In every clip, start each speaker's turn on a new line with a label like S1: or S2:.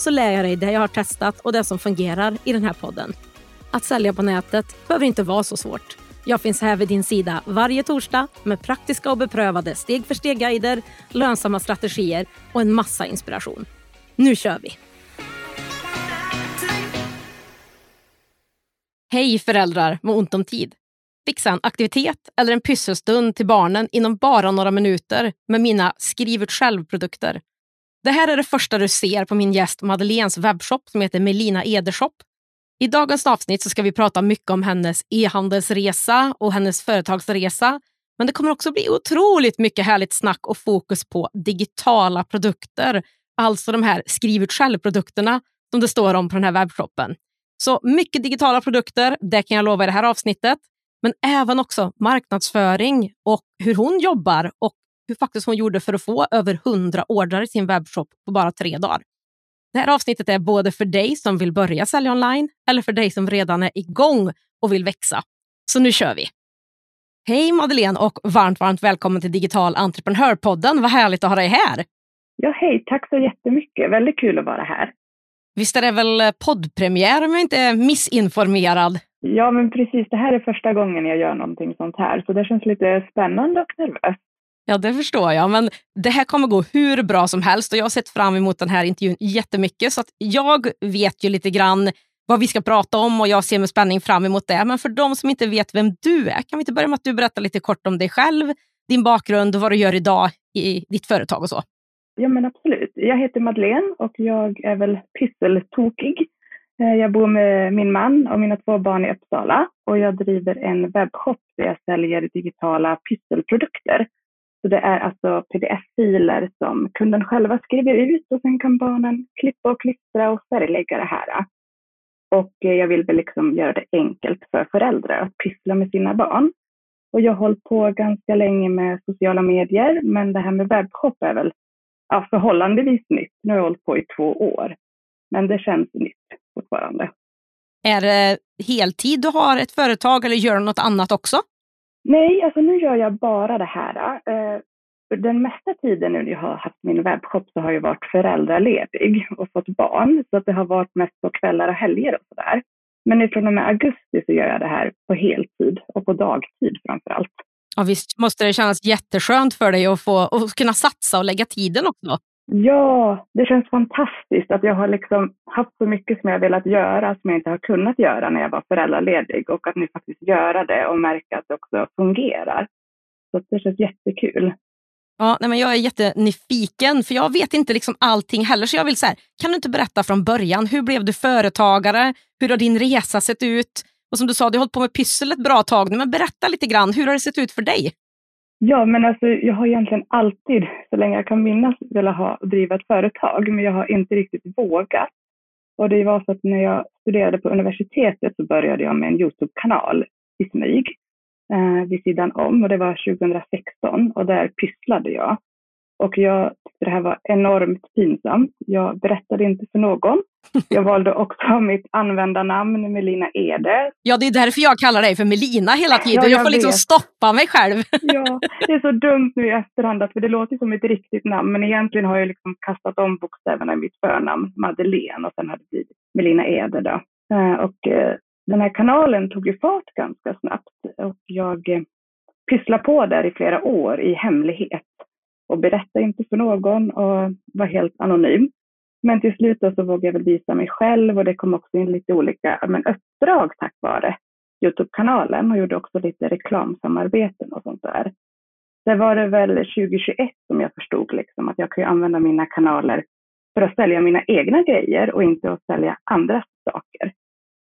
S1: så lär jag dig det jag har testat och det som fungerar i den här podden. Att sälja på nätet behöver inte vara så svårt. Jag finns här vid din sida varje torsdag med praktiska och beprövade steg för steg-guider, lönsamma strategier och en massa inspiration. Nu kör vi! Hej föräldrar med ont om tid! Fixa en aktivitet eller en pysselstund till barnen inom bara några minuter med mina Skriv ut själv-produkter. Det här är det första du ser på min gäst Madeleines webbshop som heter Melina Edershop. I dagens avsnitt så ska vi prata mycket om hennes e-handelsresa och hennes företagsresa. Men det kommer också bli otroligt mycket härligt snack och fokus på digitala produkter. Alltså de här skriv ut själv-produkterna som det står om på den här webbshoppen. Så mycket digitala produkter, det kan jag lova i det här avsnittet. Men även också marknadsföring och hur hon jobbar och hur faktiskt hon gjorde för att få över 100 ordrar i sin webbshop på bara tre dagar. Det här avsnittet är både för dig som vill börja sälja online eller för dig som redan är igång och vill växa. Så nu kör vi! Hej Madeleine och varmt, varmt välkommen till Digital entreprenörpodden. Vad härligt att ha dig här!
S2: Ja, hej, tack så jättemycket. Väldigt kul att vara här.
S1: Visst är det väl poddpremiär om jag inte är missinformerad?
S2: Ja, men precis. Det här är första gången jag gör någonting sånt här, så det känns lite spännande och nervöst.
S1: Ja, det förstår jag. Men det här kommer gå hur bra som helst och jag har sett fram emot den här intervjun jättemycket. Så att jag vet ju lite grann vad vi ska prata om och jag ser med spänning fram emot det. Men för de som inte vet vem du är, kan vi inte börja med att du berättar lite kort om dig själv, din bakgrund och vad du gör idag i ditt företag och så?
S2: Ja, men absolut. Jag heter Madeleine och jag är väl pysseltokig. Eh, jag bor med min man och mina två barn i Uppsala och jag driver en webbshop där jag säljer digitala pysselprodukter. Så det är alltså pdf-filer som kunden själva skriver ut och sen kan barnen klippa och klistra och färglägga det här. Och jag vill väl liksom göra det enkelt för föräldrar att pyssla med sina barn. Och jag har hållit på ganska länge med sociala medier, men det här med webbshop är väl ja, förhållandevis nytt. Nu har jag hållit på i två år, men det känns nytt fortfarande.
S1: Är det heltid du har ett företag eller gör du något annat också?
S2: Nej, alltså nu gör jag bara det här. Eh, den mesta tiden nu när jag har haft min webbshop så har jag varit föräldraledig och fått barn. Så att det har varit mest på kvällar och helger och sådär. Men från och med augusti så gör jag det här på heltid och på dagtid framför allt.
S1: Ja, visst måste det kännas jätteskönt för dig att få att kunna satsa och lägga tiden också?
S2: Ja, det känns fantastiskt att jag har liksom haft så mycket som jag velat göra som jag inte har kunnat göra när jag var föräldraledig och att nu faktiskt göra det och märka att det också fungerar. Så det känns jättekul.
S1: Ja, nej, men jag är jättenyfiken, för jag vet inte liksom allting heller. Så jag vill så här, kan du inte berätta från början, hur blev du företagare? Hur har din resa sett ut? Och som du sa, du har hållit på med pyssel ett bra tag nu, men berätta lite grann, hur har det sett ut för dig?
S2: Ja, men alltså jag har egentligen alltid, så länge jag kan minnas, velat ha driva ett företag, men jag har inte riktigt vågat. Och det var så att när jag studerade på universitetet så började jag med en Youtube-kanal i smyg eh, vid sidan om och det var 2016 och där pysslade jag. Och jag tyckte det här var enormt pinsamt. Jag berättade inte för någon. Jag valde också mitt användarnamn Melina Ede.
S1: Ja, det är därför jag kallar dig för Melina hela tiden. Ja, jag, jag får liksom stoppa mig själv.
S2: Ja, det är så dumt nu i efterhand, för det låter som ett riktigt namn, men egentligen har jag liksom kastat om bokstäverna i mitt förnamn, Madeleine, och sen har det blivit Melina Ede. Då. Eh, och eh, den här kanalen tog ju fart ganska snabbt och jag eh, pysslade på där i flera år i hemlighet och berätta inte för någon och var helt anonym. Men till slut så vågade jag väl visa mig själv och det kom också in lite olika men, uppdrag tack vare Youtube-kanalen och gjorde också lite reklamsamarbeten och sånt där. Det var det väl 2021 som jag förstod liksom att jag kan använda mina kanaler för att sälja mina egna grejer och inte att sälja andras saker.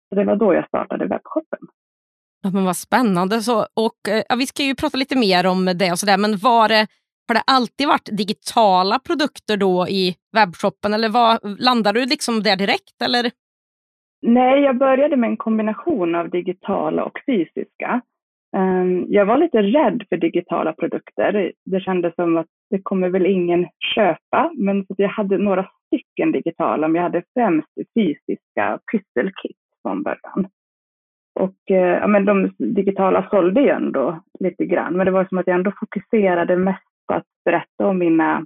S2: Så det var då jag startade webbshoppen.
S1: Ja, men vad spännande. Så, och, eh, ja, vi ska ju prata lite mer om det och sådär, men var det har det alltid varit digitala produkter då i webbshoppen eller vad, landar du liksom där direkt? Eller?
S2: Nej, jag började med en kombination av digitala och fysiska. Ehm, jag var lite rädd för digitala produkter. Det kändes som att det kommer väl ingen köpa, men jag hade några stycken digitala, men jag hade främst fysiska pysselkit från början. Och eh, ja, men de digitala sålde ju ändå lite grann, men det var som att jag ändå fokuserade mest på att berätta om mina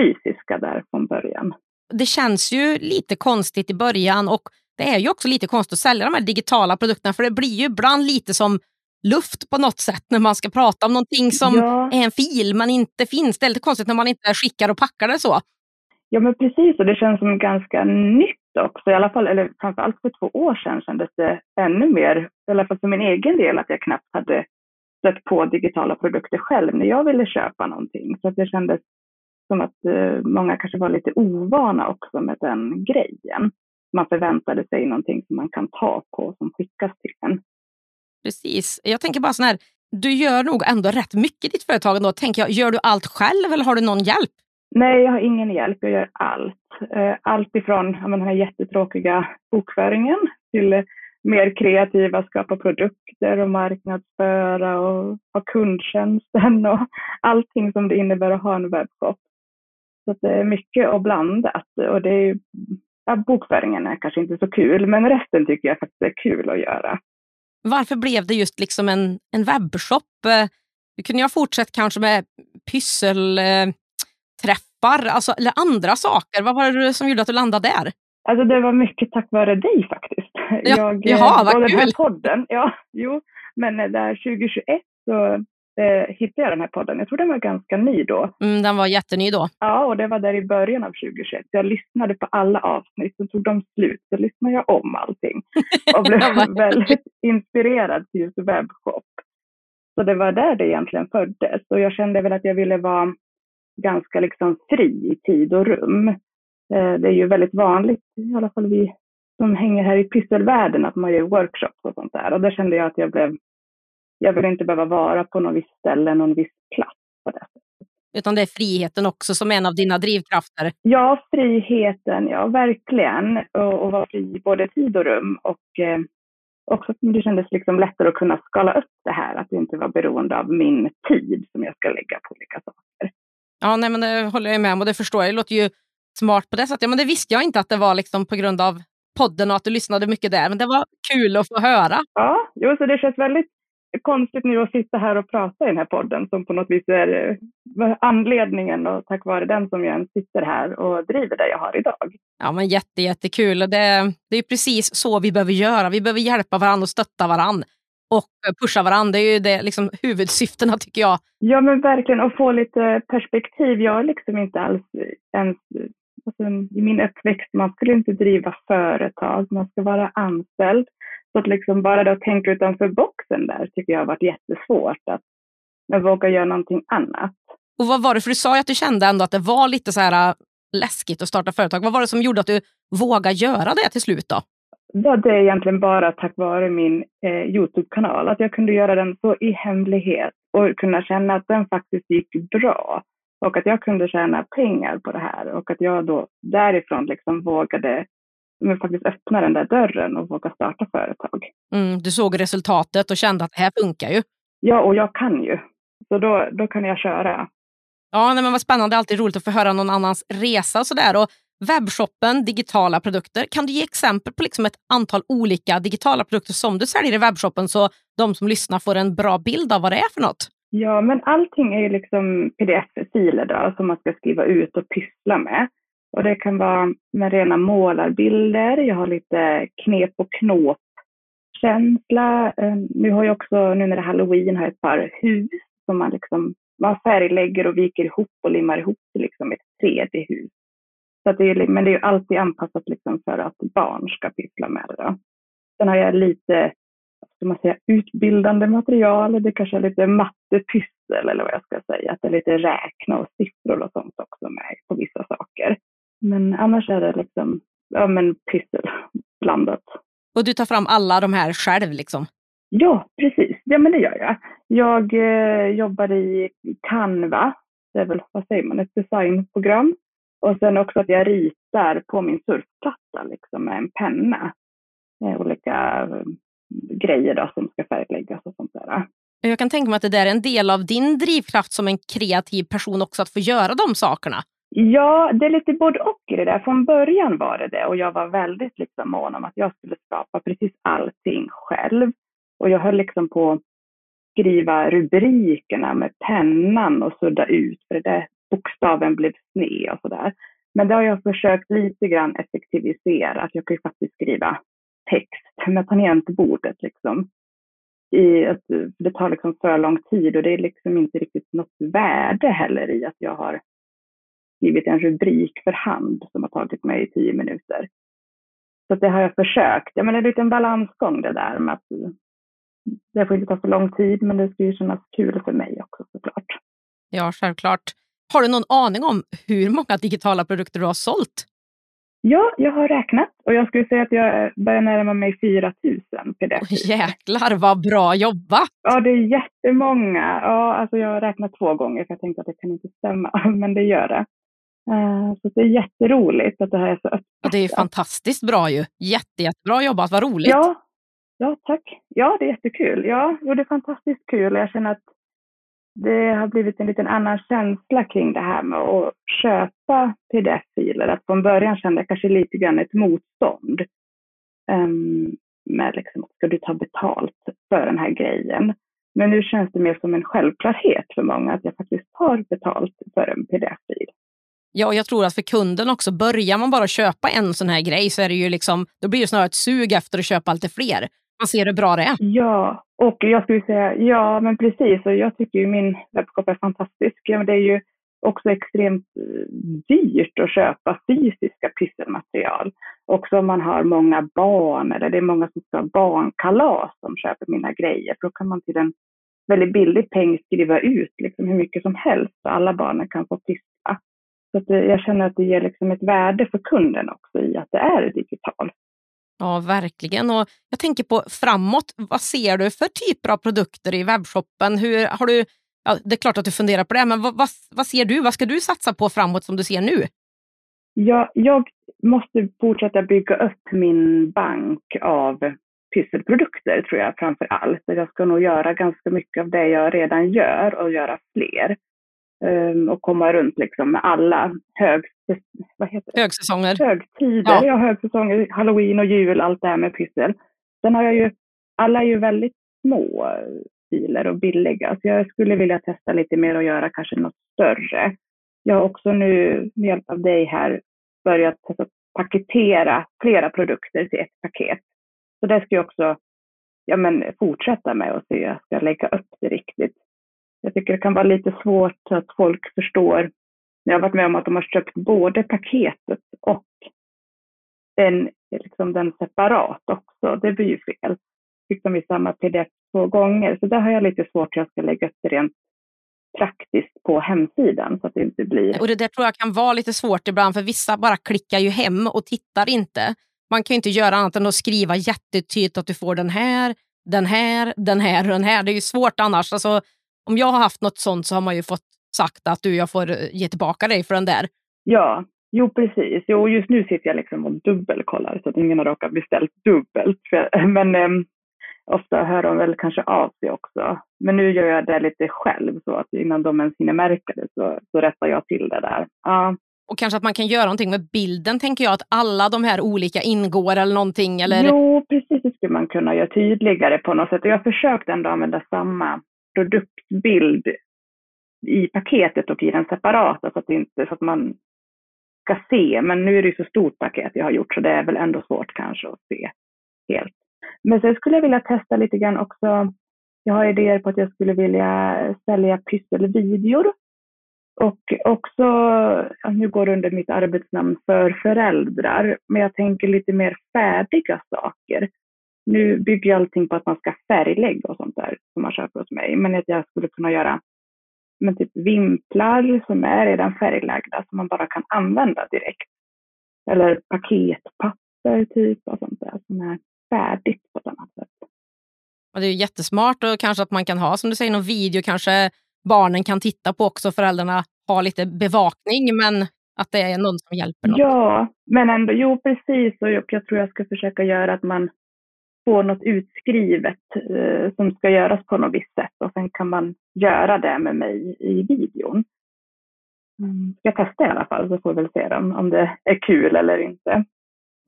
S2: fysiska där från början.
S1: Det känns ju lite konstigt i början och det är ju också lite konstigt att sälja de här digitala produkterna för det blir ju ibland lite som luft på något sätt när man ska prata om någonting som ja. är en fil men inte finns. Det är lite konstigt när man inte skickar och packar det så.
S2: Ja men precis och det känns som ganska nytt också. I alla fall, eller framförallt för två år sedan kändes det ännu mer, i alla fall för min egen del, att jag knappt hade stött på digitala produkter själv när jag ville köpa någonting. Så att det kändes som att eh, många kanske var lite ovana också med den grejen. Man förväntade sig någonting som man kan ta på som skickas till en.
S1: Precis. Jag tänker bara så här, du gör nog ändå rätt mycket i ditt företag ändå. Tänker jag, gör du allt själv eller har du någon hjälp?
S2: Nej, jag har ingen hjälp. Jag gör allt. Eh, allt ifrån den här jättetråkiga bokföringen till mer kreativa, skapa produkter och marknadsföra och ha kundtjänsten och allting som det innebär att ha en webbshop. Så det är mycket och blandat och det är ja, bokföringen är kanske inte så kul, men resten tycker jag faktiskt är kul att göra.
S1: Varför blev det just liksom en, en webbshop? Eh, du kunde ju ha fortsatt kanske med pysselträffar alltså, eller andra saker. Vad var det som gjorde att du landade där?
S2: Alltså det var mycket tack vare dig faktiskt.
S1: Ja, jag, jaha, vad kul! Den här
S2: podden, ja, jo, men där 2021 så eh, hittade jag den här podden. Jag tror den var ganska ny då.
S1: Mm, den var jätteny då.
S2: Ja, och det var där i början av 2021. Jag lyssnade på alla avsnitt, så tog de slut, så lyssnade jag om allting. Och blev väldigt inspirerad till just webbshop. Så det var där det egentligen föddes. Och jag kände väl att jag ville vara ganska liksom fri i tid och rum. Eh, det är ju väldigt vanligt, i alla fall vi som hänger här i pysselvärlden, att man gör workshops och sånt där. Och där kände jag att jag blev jag vill inte behöva vara på någon viss ställe, någon viss plats. På det.
S1: Utan det är friheten också som en av dina drivkrafter?
S2: Ja, friheten, ja verkligen. Och, och vara fri i både tid och rum. Och eh, också det kändes liksom lättare att kunna skala upp det här, att det inte var beroende av min tid som jag ska lägga på olika saker.
S1: Ja, nej, men det håller jag med om och det förstår jag. Det låter ju smart på det sättet. Ja, men det visste jag inte att det var liksom på grund av podden och att du lyssnade mycket där. Men det var kul att få höra.
S2: Ja, jo, så det känns väldigt konstigt nu att sitta här och prata i den här podden som på något vis är eh, anledningen och tack vare den som jag än sitter här och driver det jag har idag.
S1: Ja, men jätte, jättekul. Det, det är precis så vi behöver göra. Vi behöver hjälpa varandra och stötta varandra och pusha varandra. Det är ju det, liksom, huvudsyftena tycker jag.
S2: Ja, men verkligen. Och få lite perspektiv. Jag är liksom inte alls ens alltså, i min uppväxt, man skulle inte driva företag, man ska vara anställd. Så att liksom bara det att tänka utanför boxen där tycker jag har varit jättesvårt. Att våga göra någonting annat.
S1: Och vad var det, för du sa ju att du kände ändå att det var lite så här äh, läskigt att starta företag. Vad var det som gjorde att du vågade göra det till slut då?
S2: Ja, det är egentligen bara tack vare min eh, Youtube-kanal. Att jag kunde göra den så i hemlighet och kunna känna att den faktiskt gick bra. Och att jag kunde tjäna pengar på det här och att jag då därifrån liksom vågade men faktiskt öppna den där dörren och våga starta företag.
S1: Mm, du såg resultatet och kände att det här funkar ju.
S2: Ja, och jag kan ju. Så då, då kan jag köra.
S1: Ja, nej, men vad spännande. Alltid roligt att få höra någon annans resa sådär. Och webbshoppen, digitala produkter. Kan du ge exempel på liksom ett antal olika digitala produkter som du säljer i webbshoppen så de som lyssnar får en bra bild av vad det är för något?
S2: Ja, men allting är ju liksom pdf-filer då som man ska skriva ut och pyssla med. Och det kan vara med rena målarbilder. Jag har lite knep och knåp känsla. Ehm, nu har jag också, nu när det är halloween, har jag ett par hus som man liksom man färglägger och viker ihop och limmar ihop till liksom ett 3D-hus. Så det är, men det är alltid anpassat liksom för att barn ska pyssla med det. Då. Sen har jag lite ska man säga, utbildande material. Det kanske är lite mattepyssel eller vad jag ska säga. Att det är lite räkna och siffror och sånt också med på vissa saker. Men annars är det liksom, ja men pyssel blandat.
S1: Och du tar fram alla de här själv liksom?
S2: Ja, precis. Ja, men det gör jag. Jag eh, jobbar i Canva. Det är väl, vad säger man, ett designprogram. Och sen också att jag ritar på min surfplatta liksom med en penna. eh, olika eh, grejer då, som ska färgläggas och sånt där.
S1: Jag kan tänka mig att det där är en del av din drivkraft som en kreativ person också, att få göra de sakerna.
S2: Ja, det är lite både och i det där. Från början var det det och jag var väldigt liksom mån om att jag skulle skapa precis allting själv. Och jag höll liksom på att skriva rubrikerna med pennan och sudda ut, för det där bokstaven blev sned och sådär. Men det har jag försökt lite grann effektivisera, att jag kan ju faktiskt skriva text med tangentbordet liksom. I att det tar liksom för lång tid och det är liksom inte riktigt något värde heller i att jag har skrivit en rubrik för hand som har tagit mig tio minuter. Så det har jag försökt. Jag menar, det är en liten balansgång det där med att det får inte ta för lång tid, men det ska ju kännas kul för mig också såklart.
S1: Ja, självklart. Har du någon aning om hur många digitala produkter du har sålt?
S2: Ja, jag har räknat och jag skulle säga att jag börjar närma mig 4 000 pdf.
S1: Jäklar vad bra jobbat!
S2: Ja, det är jättemånga. Ja, alltså jag har räknat två gånger för jag tänkte att det kan inte stämma, men det gör det. Uh, så det är jätteroligt att det här är så öppet.
S1: Ja, det är fantastiskt bra ju. Jätte, jättebra jobbat, vad roligt!
S2: Ja, ja, tack. Ja, det är jättekul. Ja, det är fantastiskt kul. Jag känner att det har blivit en liten annan känsla kring det här med att köpa pdf-filer. Att från början kände jag kanske lite grann ett motstånd. Um, med liksom, ska du ta betalt för den här grejen? Men nu känns det mer som en självklarhet för många att jag faktiskt tar betalt för en pdf-fil.
S1: Ja, och jag tror att för kunden också, börjar man bara köpa en sån här grej så är det ju liksom, då blir det snarare ett sug efter att köpa lite fler. Man ser hur bra det är.
S2: Ja, och jag skulle säga, ja men precis, och jag tycker ju min webbshop är fantastisk. Ja, men det är ju också extremt eh, dyrt att köpa fysiska pysselmaterial. Också om man har många barn eller det är många som ska ha barnkalas som köper mina grejer. För då kan man till en väldigt billig peng skriva ut liksom hur mycket som helst så alla barnen kan få pyssla. Så att eh, jag känner att det ger liksom ett värde för kunden också i att det är digitalt.
S1: Ja, verkligen. Och jag tänker på framåt, vad ser du för typer av produkter i webbshoppen? Hur, har du, ja, det är klart att du funderar på det, men vad, vad, vad ser du? Vad ska du satsa på framåt som du ser nu?
S2: Ja, jag måste fortsätta bygga upp min bank av pysselprodukter tror jag framför allt. Jag ska nog göra ganska mycket av det jag redan gör och göra fler. Um, och komma runt liksom med alla hög, vad heter det?
S1: högsäsonger.
S2: Högtider, ja. ja, högsäsonger, halloween och jul, allt det här med pyssel. Sen har jag ju, alla är ju väldigt små filer och billiga, så jag skulle vilja testa lite mer och göra kanske något större. Jag har också nu med hjälp av dig här börjat testa paketera flera produkter till ett paket. Så det ska jag också ja, men, fortsätta med och se hur jag ska lägga upp det riktigt. Jag tycker det kan vara lite svårt att folk förstår. Jag har varit med om att de har köpt både paketet och den, liksom den separat också. Det blir ju fel. Fick de i samma pdf två gånger. Så där har jag lite svårt hur jag ska lägga upp det rent praktiskt på hemsidan så att det inte blir...
S1: Och det där tror jag kan vara lite svårt ibland för vissa bara klickar ju hem och tittar inte. Man kan ju inte göra annat än att skriva jättetydligt att du får den här, den här, den här och den här. Det är ju svårt annars. Alltså, om jag har haft något sånt så har man ju fått sagt att du, jag får eh, ge tillbaka dig för den där.
S2: Ja, jo precis. Jo, just nu sitter jag liksom och dubbelkollar så att ingen har råkat beställt dubbelt. Men ehm, ofta hör de väl kanske av sig också. Men nu gör jag det lite själv så att innan de ens hinner märka det så, så rättar jag till det där. Ja.
S1: Och kanske att man kan göra någonting med bilden, tänker jag, att alla de här olika ingår eller någonting? Eller?
S2: Jo, precis. Det skulle man kunna göra tydligare på något sätt. Och jag har försökt ändå använda samma produktbild i paketet och i den separata så att, inte, så att man ska se. Men nu är det ju så stort paket jag har gjort så det är väl ändå svårt kanske att se helt. Men sen skulle jag vilja testa lite grann också. Jag har idéer på att jag skulle vilja sälja pysselvideor. Och också, nu går det under mitt arbetsnamn för föräldrar, men jag tänker lite mer färdiga saker nu bygger jag allting på att man ska färglägga och sånt där som man köper hos mig. Men att jag skulle kunna göra men typ vimplar som är redan färglagda som man bara kan använda direkt. Eller paketpapper typ och sånt där som är färdigt på ett annat sätt.
S1: Och det är jättesmart och kanske att man kan ha som du säger någon video kanske barnen kan titta på också, föräldrarna har lite bevakning men att det är någon som hjälper något.
S2: Ja, men ändå, jo precis och jag, jag tror jag ska försöka göra att man få något utskrivet eh, som ska göras på något visst sätt och sen kan man göra det med mig i videon. Mm, ska testa i alla fall så får vi väl se om, om det är kul eller inte.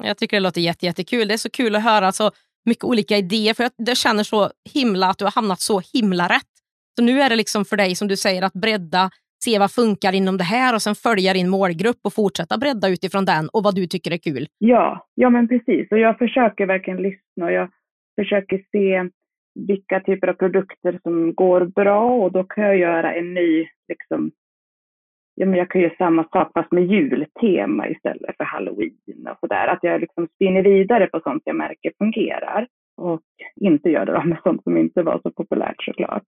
S1: Jag tycker det låter jätte, jättekul. Det är så kul att höra så mycket olika idéer för jag, jag känner så himla att du har hamnat så himla rätt. Så nu är det liksom för dig som du säger att bredda, se vad funkar inom det här och sen följa din målgrupp och fortsätta bredda utifrån den och vad du tycker är kul.
S2: Ja, ja men precis. Och jag försöker verkligen lyssna och jag försöker se vilka typer av produkter som går bra och då kan jag göra en ny liksom, ja, men jag kan göra samma sak fast med jultema istället för halloween och sådär. Att jag liksom spinner vidare på sånt jag märker fungerar och inte gör det med sånt som inte var så populärt såklart.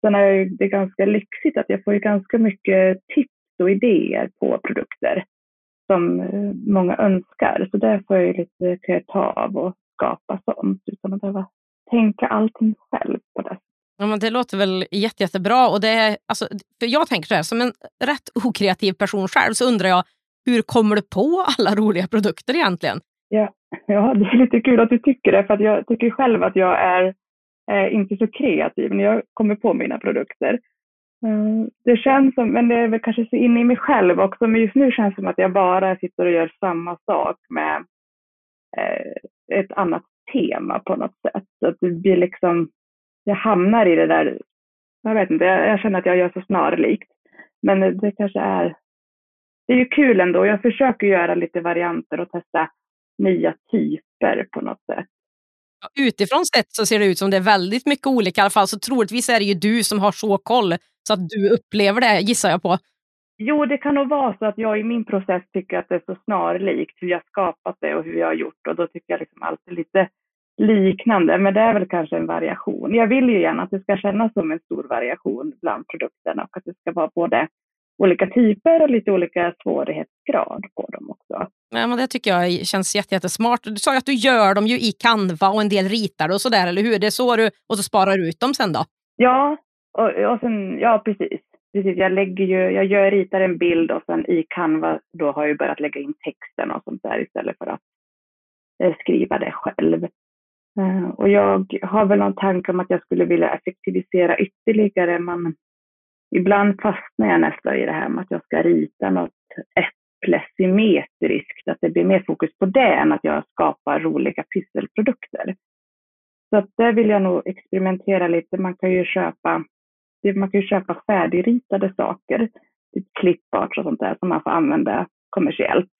S2: Sen är det ganska lyxigt att jag får ganska mycket tips och idéer på produkter som eh, många önskar. Så där får jag lite ta av och skapa sånt utan att behöva tänka allting själv på det
S1: Ja, men det låter väl jätte, jättebra. Och det är, alltså, för jag tänker så här, som en rätt okreativ person själv så undrar jag, hur kommer du på alla roliga produkter egentligen?
S2: Ja, ja det är lite kul att du tycker det, för jag tycker själv att jag är eh, inte så kreativ när jag kommer på mina produkter. Eh, det känns som, men det är väl kanske så inne i mig själv också, men just nu känns det som att jag bara sitter och gör samma sak med eh, ett annat tema på något sätt. Så att det blir liksom, jag hamnar i det där, jag vet inte, jag, jag känner att jag gör så snarlikt. Men det kanske är, det är ju kul ändå. Jag försöker göra lite varianter och testa nya typer på något sätt.
S1: Utifrån sett så ser det ut som det är väldigt mycket olika i alla fall, så troligtvis är det ju du som har så koll så att du upplever det, gissar jag på.
S2: Jo, det kan nog vara så att jag i min process tycker att det är så snarlikt hur jag skapat det och hur jag har gjort och då tycker jag liksom alltid lite liknande, men det är väl kanske en variation. Jag vill ju gärna att det ska kännas som en stor variation bland produkterna och att det ska vara både olika typer och lite olika svårighetsgrad på dem också.
S1: Ja, men det tycker jag känns jättesmart. Du sa ju att du gör dem ju i Canva och en del ritar och sådär, eller hur? Det är så du, och så sparar du ut dem sen då?
S2: Ja, och, och sen, ja precis. precis. Jag, lägger ju, jag gör, ritar en bild och sen i Canva då har jag börjat lägga in texten och sånt där istället för att eh, skriva det själv. Eh, och jag har väl någon tanke om att jag skulle vilja effektivisera ytterligare, men ibland fastnar jag nästan i det här med att jag ska rita något äpple symmetriskt, att det blir mer fokus på det än att jag skapar roliga pysselprodukter. Så att där vill jag nog experimentera lite. Man kan ju köpa, man kan ju köpa färdigritade saker, typ klippart och sånt där som man får använda kommersiellt.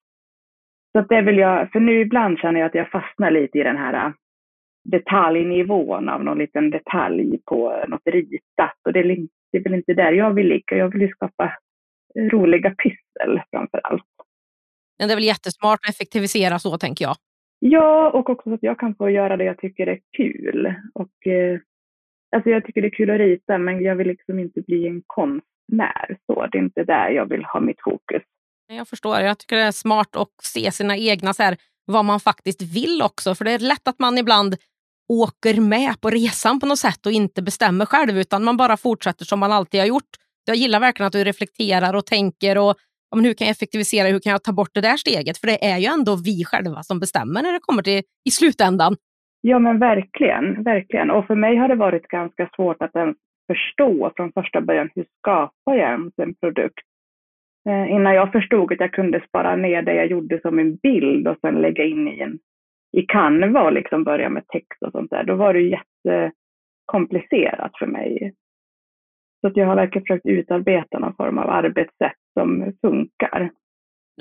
S2: Så att det vill jag, för nu ibland känner jag att jag fastnar lite i den här äh, detaljnivån av någon liten detalj på något ritat. Och det det är väl inte där jag vill ligga. Jag vill ju skapa roliga pyssel framför allt.
S1: Men det är väl jättesmart att effektivisera så, tänker jag.
S2: Ja, och också så att jag kan få göra det jag tycker är kul. Och, eh, alltså jag tycker det är kul att rita, men jag vill liksom inte bli en konstnär. Så det är inte där jag vill ha mitt fokus.
S1: Jag förstår. Jag tycker det är smart att se sina egna, så här, vad man faktiskt vill också. För det är lätt att man ibland åker med på resan på något sätt och inte bestämmer själv utan man bara fortsätter som man alltid har gjort. Jag gillar verkligen att du reflekterar och tänker och ja, men hur kan jag effektivisera, hur kan jag ta bort det där steget? För det är ju ändå vi själva som bestämmer när det kommer till i slutändan.
S2: Ja men verkligen, verkligen. Och för mig har det varit ganska svårt att ens förstå från första början hur skapar jag ens en produkt? Eh, innan jag förstod att jag kunde spara ner det jag gjorde som en bild och sen lägga in i en i Canva och liksom börja med text och sånt där, då var det jättekomplicerat för mig. Så att jag har verkligen försökt utarbeta någon form av arbetssätt som funkar.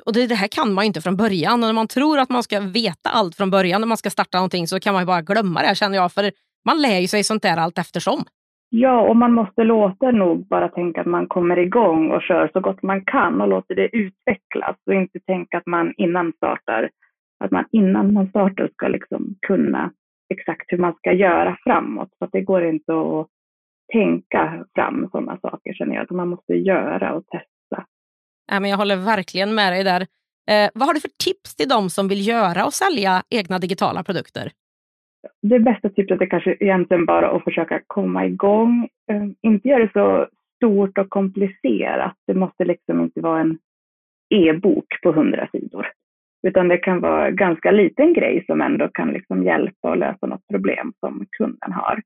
S1: Och det, det, här kan man ju inte från början. Och när man tror att man ska veta allt från början när man ska starta någonting så kan man ju bara glömma det känner jag. För man lär ju sig sånt där allt eftersom.
S2: Ja, och man måste låta nog bara tänka att man kommer igång och kör så gott man kan och låter det utvecklas och inte tänka att man innan startar att man innan man startar ska liksom kunna exakt hur man ska göra framåt. Så att det går inte att tänka fram sådana saker känner jag, utan man måste göra och testa.
S1: Ja, men jag håller verkligen med dig där. Eh, vad har du för tips till de som vill göra och sälja egna digitala produkter?
S2: Det bästa tipset är kanske egentligen bara att försöka komma igång. Eh, inte göra det så stort och komplicerat. Det måste liksom inte vara en e-bok på hundra sidor. Utan det kan vara en ganska liten grej som ändå kan liksom hjälpa och lösa något problem som kunden har.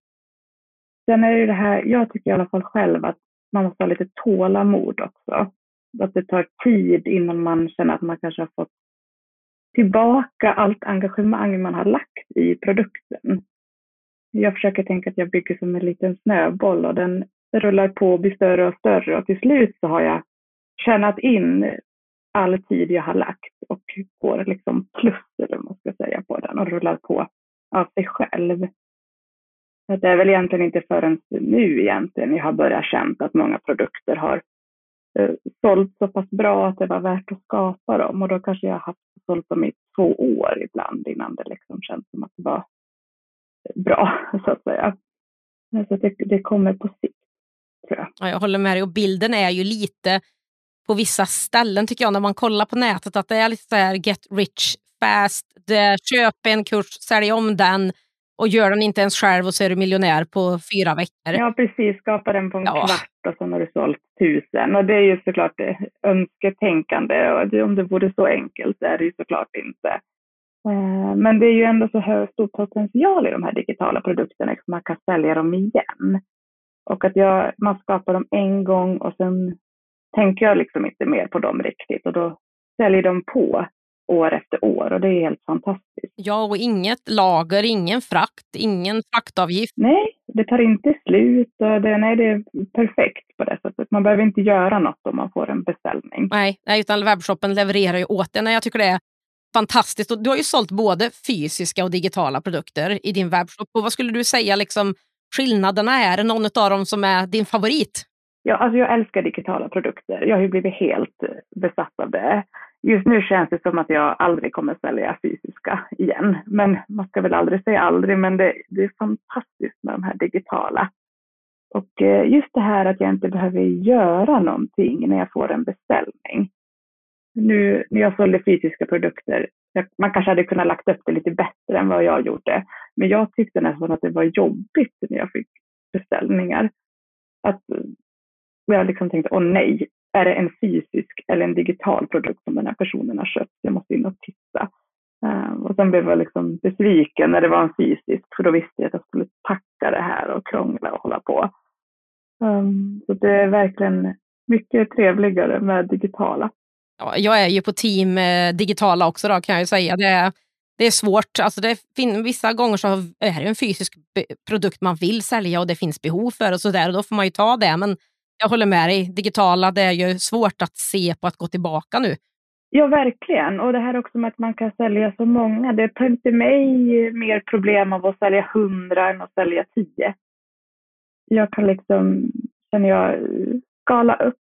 S2: Sen är det det här, jag tycker i alla fall själv att man måste ha lite tålamod också. Att det tar tid innan man känner att man kanske har fått tillbaka allt engagemang man har lagt i produkten. Jag försöker tänka att jag bygger som en liten snöboll och den rullar på och blir större och större och till slut så har jag tjänat in all tid jag har lagt och får liksom plus, eller vad man ska säga, på den och rullar på av sig själv. Det är väl egentligen inte förrän nu egentligen jag har börjat känna att många produkter har eh, sålt så pass bra att det var värt att skapa dem och då kanske jag har haft sålt dem i två år ibland innan det liksom känns som att det var bra så att säga. Så det, det kommer på sikt. Tror jag.
S1: Ja, jag håller med dig och bilden är ju lite på vissa ställen tycker jag när man kollar på nätet att det är lite så här get rich fast, det, köp en kurs, sälj om den och gör den inte ens själv och så är du miljonär på fyra veckor.
S2: Ja precis, skapa den på en ja. kvart och sen har du sålt tusen. Och det är ju såklart önsketänkande och om det vore så enkelt så är det ju såklart inte. Eh, men det är ju ändå så hög, stor potential i de här digitala produkterna, att man kan sälja dem igen. Och att jag, man skapar dem en gång och sen tänker jag liksom inte mer på dem riktigt och då säljer de på år efter år och det är helt fantastiskt.
S1: Ja, och inget lager, ingen frakt, ingen fraktavgift.
S2: Nej, det tar inte slut och det, nej, det är perfekt på det sättet. Man behöver inte göra något om man får en beställning.
S1: Nej, nej utan webbshoppen levererar ju åt en. Jag tycker det är fantastiskt. Och du har ju sålt både fysiska och digitala produkter i din webbshop. Och vad skulle du säga liksom, skillnaderna är? Någon av dem som är din favorit?
S2: Ja, alltså jag älskar digitala produkter. Jag har ju blivit helt eh, besatt av det. Just nu känns det som att jag aldrig kommer sälja fysiska igen. Men man ska väl aldrig säga aldrig, men det, det är fantastiskt med de här digitala. Och eh, just det här att jag inte behöver göra någonting när jag får en beställning. Nu när jag sålde fysiska produkter, man kanske hade kunnat lagt upp det lite bättre än vad jag gjorde. Men jag tyckte nästan att det var jobbigt när jag fick beställningar. Att jag liksom tänkte, åh nej, är det en fysisk eller en digital produkt som den här personen har köpt? Jag måste in och titta. Um, och sen blev jag liksom besviken när det var en fysisk, för då visste jag att jag skulle packa det här och krångla och hålla på. Um, så det är verkligen mycket trevligare med digitala.
S1: Ja, jag är ju på team eh, digitala också då, kan jag ju säga. Det är, det är svårt. Alltså det fin- vissa gånger så är det en fysisk produkt man vill sälja och det finns behov för och så där, och då får man ju ta det. Men jag håller med dig. Digitala, det är ju svårt att se på att gå tillbaka nu.
S2: Ja, verkligen. Och det här också med att man kan sälja så många. Det tar inte mig mer problem av att sälja hundra än att sälja tio. Jag kan liksom, känner jag, skala upp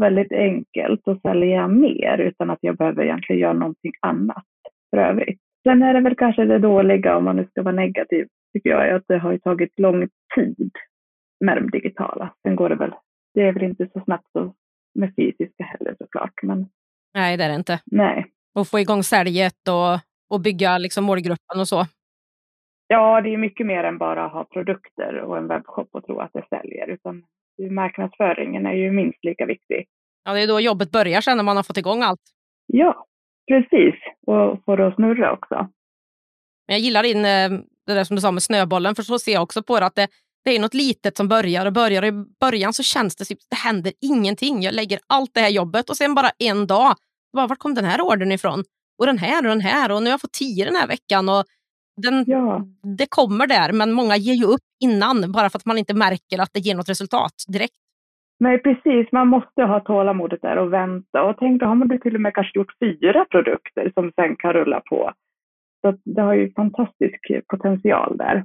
S2: väldigt enkelt och sälja mer utan att jag behöver egentligen göra någonting annat för övrigt. Sen är det väl kanske det dåliga, om man nu ska vara negativ, tycker jag, är att det har tagit lång tid med de digitala. Sen går det väl det är väl inte så snabbt så med fysiska heller såklart. Men...
S1: Nej, det är det inte.
S2: Nej.
S1: Och få igång säljet och, och bygga liksom målgruppen och så.
S2: Ja, det är mycket mer än bara att ha produkter och en webbshop och tro att det säljer. Utan marknadsföringen är ju minst lika viktig.
S1: Ja, det är då jobbet börjar sen när man har fått igång allt.
S2: Ja, precis. Och få det att snurra också.
S1: Men jag gillar din, eh, det där som du sa med snöbollen, för så ser jag också på det, att det, det är något litet som börjar och börjar. I början så känns det som att det händer ingenting. Jag lägger allt det här jobbet och sen bara en dag, bara, var kom den här ordern ifrån? Och den här och den här och nu har jag fått tio den här veckan. Och den, ja. Det kommer där, men många ger ju upp innan bara för att man inte märker att det ger något resultat direkt.
S2: Nej, precis. Man måste ha tålamodet där och vänta. Och tänk, då har man till och med kanske gjort fyra produkter som sen kan rulla på. Så det har ju fantastisk potential där.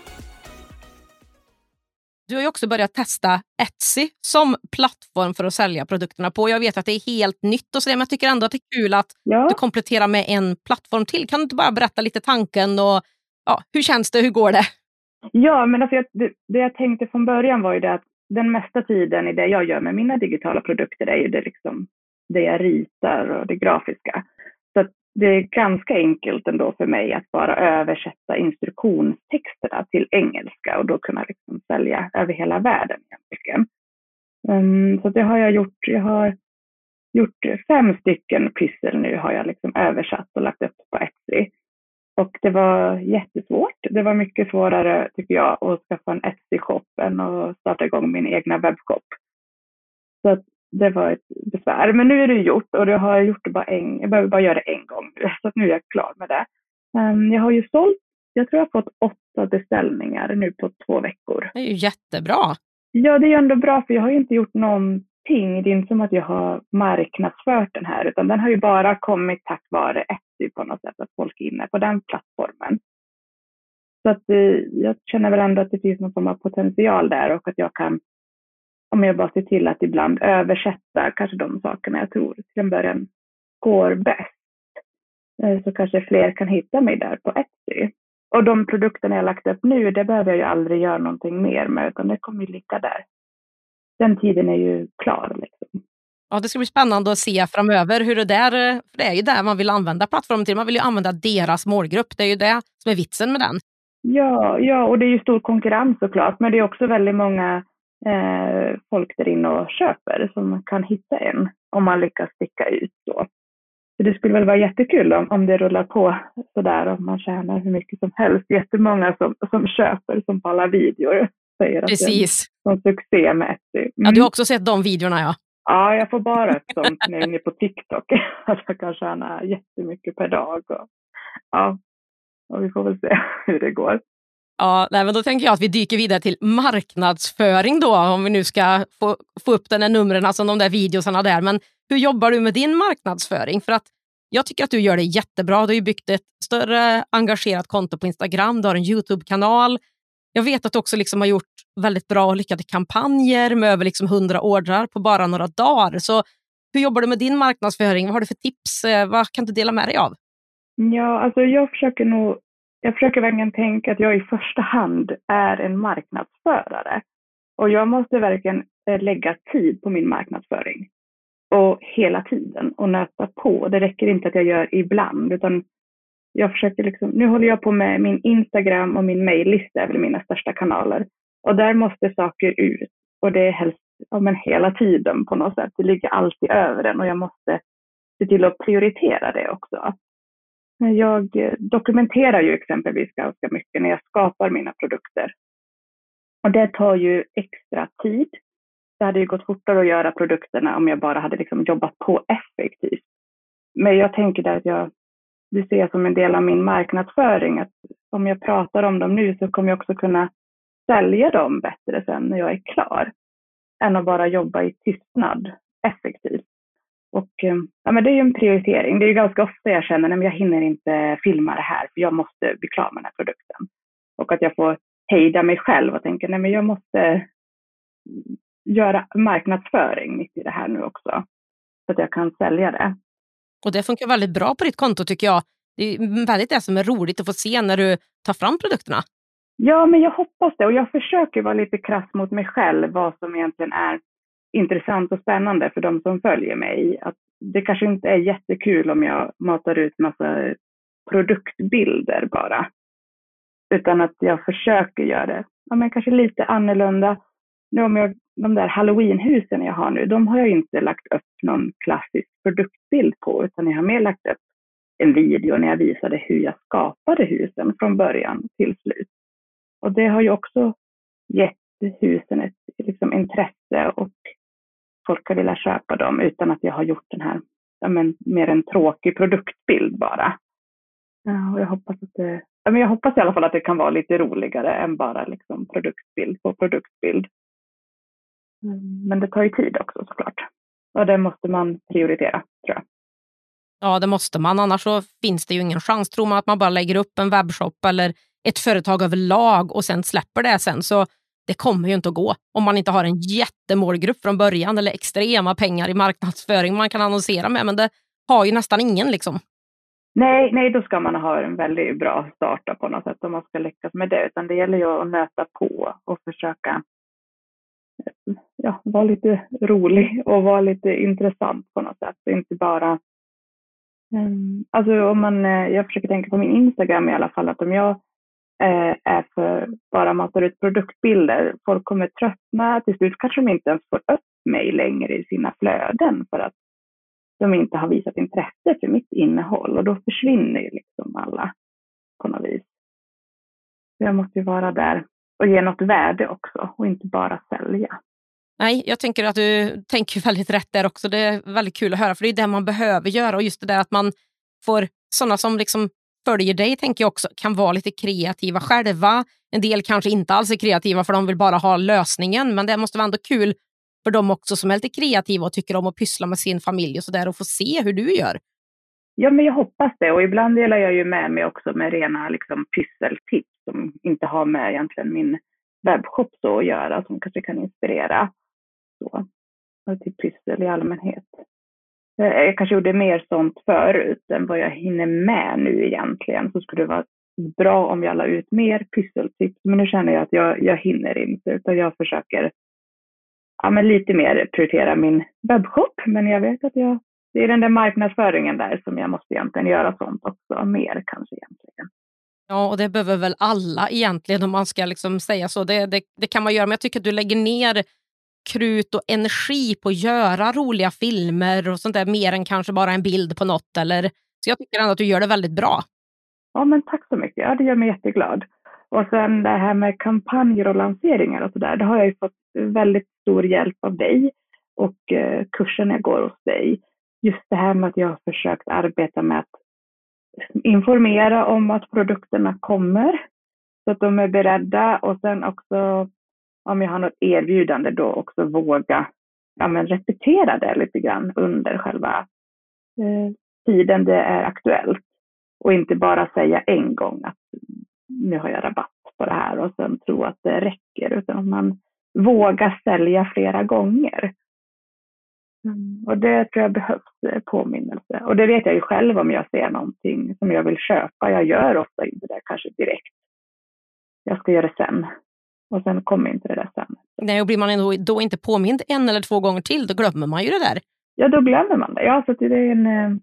S1: Du har ju också börjat testa Etsy som plattform för att sälja produkterna på. Jag vet att det är helt nytt och så, men jag tycker ändå att det är kul att ja. du kompletterar med en plattform till. Kan du inte bara berätta lite tanken och ja, hur känns det? Hur går det?
S2: Ja, men alltså, det, det jag tänkte från början var ju det att den mesta tiden i det jag gör med mina digitala produkter är ju det, liksom, det jag ritar och det grafiska. Det är ganska enkelt ändå för mig att bara översätta instruktionstexterna till engelska och då kunna liksom sälja över hela världen egentligen. Um, så det har jag gjort. Jag har gjort fem stycken pyssel nu har jag liksom översatt och lagt upp på Etsy. Och det var jättesvårt. Det var mycket svårare, tycker jag, att skaffa en Etsy-shop än att starta igång min egna webbshop. Så att det var ett besvär. Men nu är det gjort och det har jag gjort det bara en, jag behöver bara göra det en gång. Så att nu är jag klar med det. Um, jag har ju sålt, jag tror jag har fått åtta beställningar nu på två veckor.
S1: Det är ju jättebra.
S2: Ja, det är ändå bra för jag har ju inte gjort någonting. Det är inte som att jag har marknadsfört den här, utan den har ju bara kommit tack vare Etsy på något sätt, att folk är inne på den plattformen. Så att eh, jag känner väl ändå att det finns någon form av potential där och att jag kan om jag bara ser till att ibland översätta kanske de sakerna jag tror till en början går bäst. Eh, så kanske fler kan hitta mig där på Etsy. Och de produkterna jag lagt upp nu, det behöver jag ju aldrig göra någonting mer med, utan det kommer ju ligga där. Den tiden är ju klar. Liksom.
S1: Ja, det ska bli spännande att se framöver hur det där, för det är ju där man vill använda plattformen till. Man vill ju använda deras målgrupp. Det är ju det som är vitsen med den.
S2: Ja, ja, och det är ju stor konkurrens såklart, men det är också väldigt många eh, folk där inne och köper som kan hitta en om man lyckas sticka ut så. Så det skulle väl vara jättekul om, om det rullar på sådär och man tjänar hur mycket som helst. Jättemånga som, som köper som på alla videor säger
S1: Precis.
S2: att det är en succé med Etsy. Mm.
S1: Ja, du har också sett de videorna ja.
S2: Ja, jag får bara ett sånt när jag är inne på TikTok. Att jag kan tjäna jättemycket per dag. Och, ja, och vi får väl se hur det går.
S1: Ja, nej, men då tänker jag att vi dyker vidare till marknadsföring då, om vi nu ska få, få upp den här numren, alltså de där videosarna där. Men hur jobbar du med din marknadsföring? För att jag tycker att du gör det jättebra. Du har ju byggt ett större engagerat konto på Instagram, du har en Youtube-kanal. Jag vet att du också liksom har gjort väldigt bra och lyckade kampanjer med över liksom 100 ordrar på bara några dagar. Så hur jobbar du med din marknadsföring? Vad har du för tips? Eh, vad kan du dela med dig av?
S2: Ja, alltså jag försöker nog jag försöker verkligen tänka att jag i första hand är en marknadsförare. Och jag måste verkligen eh, lägga tid på min marknadsföring. Och hela tiden och nöta på. Det räcker inte att jag gör ibland utan jag försöker liksom, nu håller jag på med min Instagram och min mejllista är väl mina största kanaler. Och där måste saker ut. Och det är helst ja, men hela tiden på något sätt. Det ligger alltid över den och jag måste se till att prioritera det också. Jag eh, dokumenterar ju exempelvis ganska mycket när jag skapar mina produkter. Och det tar ju extra tid. Det hade ju gått fortare att göra produkterna om jag bara hade liksom jobbat på effektivt. Men jag tänker där att jag, det ser jag som en del av min marknadsföring, att om jag pratar om dem nu så kommer jag också kunna sälja dem bättre sen när jag är klar. Än att bara jobba i tystnad effektivt. Och eh, ja, men det är ju en prioritering. Det är ju ganska ofta jag känner att jag hinner inte filma det här för jag måste bli klar med den här produkten. Och att jag får hejda mig själv och tänka att jag måste göra marknadsföring mitt i det här nu också. Så att jag kan sälja det.
S1: Och det funkar väldigt bra på ditt konto tycker jag. Det är väldigt det som är roligt att få se när du tar fram produkterna.
S2: Ja, men jag hoppas det och jag försöker vara lite krass mot mig själv vad som egentligen är intressant och spännande för de som följer mig. Att det kanske inte är jättekul om jag matar ut massa produktbilder bara. Utan att jag försöker göra det ja, men kanske lite annorlunda. Nu om jag, de där halloweenhusen jag har nu, de har jag inte lagt upp någon klassisk produktbild på, utan jag har mer lagt upp en video när jag visade hur jag skapade husen från början till slut. Och det har ju också gett husen ett liksom, intresse och folk har velat köpa dem utan att jag har gjort den här, ja, men, mer en tråkig produktbild bara. Ja, och jag hoppas att det, ja, men jag hoppas i alla fall att det kan vara lite roligare än bara liksom produktbild på produktbild. Mm, men det tar ju tid också såklart. Och det måste man prioritera, tror jag.
S1: Ja, det måste man. Annars så finns det ju ingen chans. Tror man att man bara lägger upp en webbshop eller ett företag överlag och sen släpper det sen så det kommer ju inte att gå om man inte har en jättemålgrupp från början eller extrema pengar i marknadsföring man kan annonsera med. Men det har ju nästan ingen. liksom.
S2: Nej, nej, då ska man ha en väldigt bra start på något sätt om man ska lyckas med det. Utan det gäller ju att nöta på och försöka eh, ja, vara lite rolig och vara lite intressant på något sätt. Inte bara... Um, alltså om man, eh, jag försöker tänka på min Instagram i alla fall, att om jag Eh, är för bara matar ut produktbilder, folk kommer tröttna, till slut kanske de inte ens får upp mig längre i sina flöden för att de inte har visat intresse för mitt innehåll och då försvinner ju liksom alla på något vis. Så jag måste ju vara där och ge något värde också och inte bara sälja.
S1: Nej, jag tänker att du tänker väldigt rätt där också. Det är väldigt kul att höra, för det är det man behöver göra. Och just det där att man får sådana som liksom följer dig, tänker jag också, kan vara lite kreativa själva. En del kanske inte alls är kreativa för de vill bara ha lösningen, men det måste vara ändå kul för dem också som är lite kreativa och tycker om att pyssla med sin familj och sådär och få se hur du gör.
S2: Ja, men jag hoppas det. Och ibland delar jag ju med mig också med rena liksom, pysseltips som inte har med egentligen min webbshop så att göra, som kanske kan inspirera. Så. Till pyssel i allmänhet. Eh, jag kanske gjorde mer sånt förut än vad jag hinner med nu egentligen. Så skulle det vara bra om jag la ut mer pysseltips. Men nu känner jag att jag, jag hinner inte, utan jag försöker ja, men lite mer prioritera min webbshop. Men jag vet att jag, det är den där marknadsföringen där som jag måste egentligen göra sånt också, mer kanske egentligen.
S1: Ja, och det behöver väl alla egentligen om man ska liksom säga så. Det, det, det, kan man göra, men jag tycker att du lägger ner krut och energi på att göra roliga filmer och sånt där, mer än kanske bara en bild på något. Eller, så jag tycker ändå att du gör det väldigt bra.
S2: Ja, men tack så mycket. Ja, det gör mig jätteglad. Och sen det här med kampanjer och lanseringar och sådär, det har jag ju fått väldigt stor hjälp av dig och eh, kursen jag går hos dig. Just det här med att jag har försökt arbeta med att informera om att produkterna kommer så att de är beredda och sen också om jag har något erbjudande då också våga ja, men repetera det lite grann under själva eh, tiden det är aktuellt och inte bara säga en gång att nu har jag rabatt på det här och sen tro att det räcker, utan om man vågar sälja flera gånger. Mm. Och det tror jag behövs eh, påminnelse. Och det vet jag ju själv om jag ser någonting som jag vill köpa. Jag gör ofta inte det kanske direkt. Jag ska göra det sen. Och sen kommer inte det där sen.
S1: Nej, och blir man ändå, då inte påmind en eller två gånger till, då glömmer man ju det där.
S2: Ja, då glömmer man det. Ja, så det är en, eh,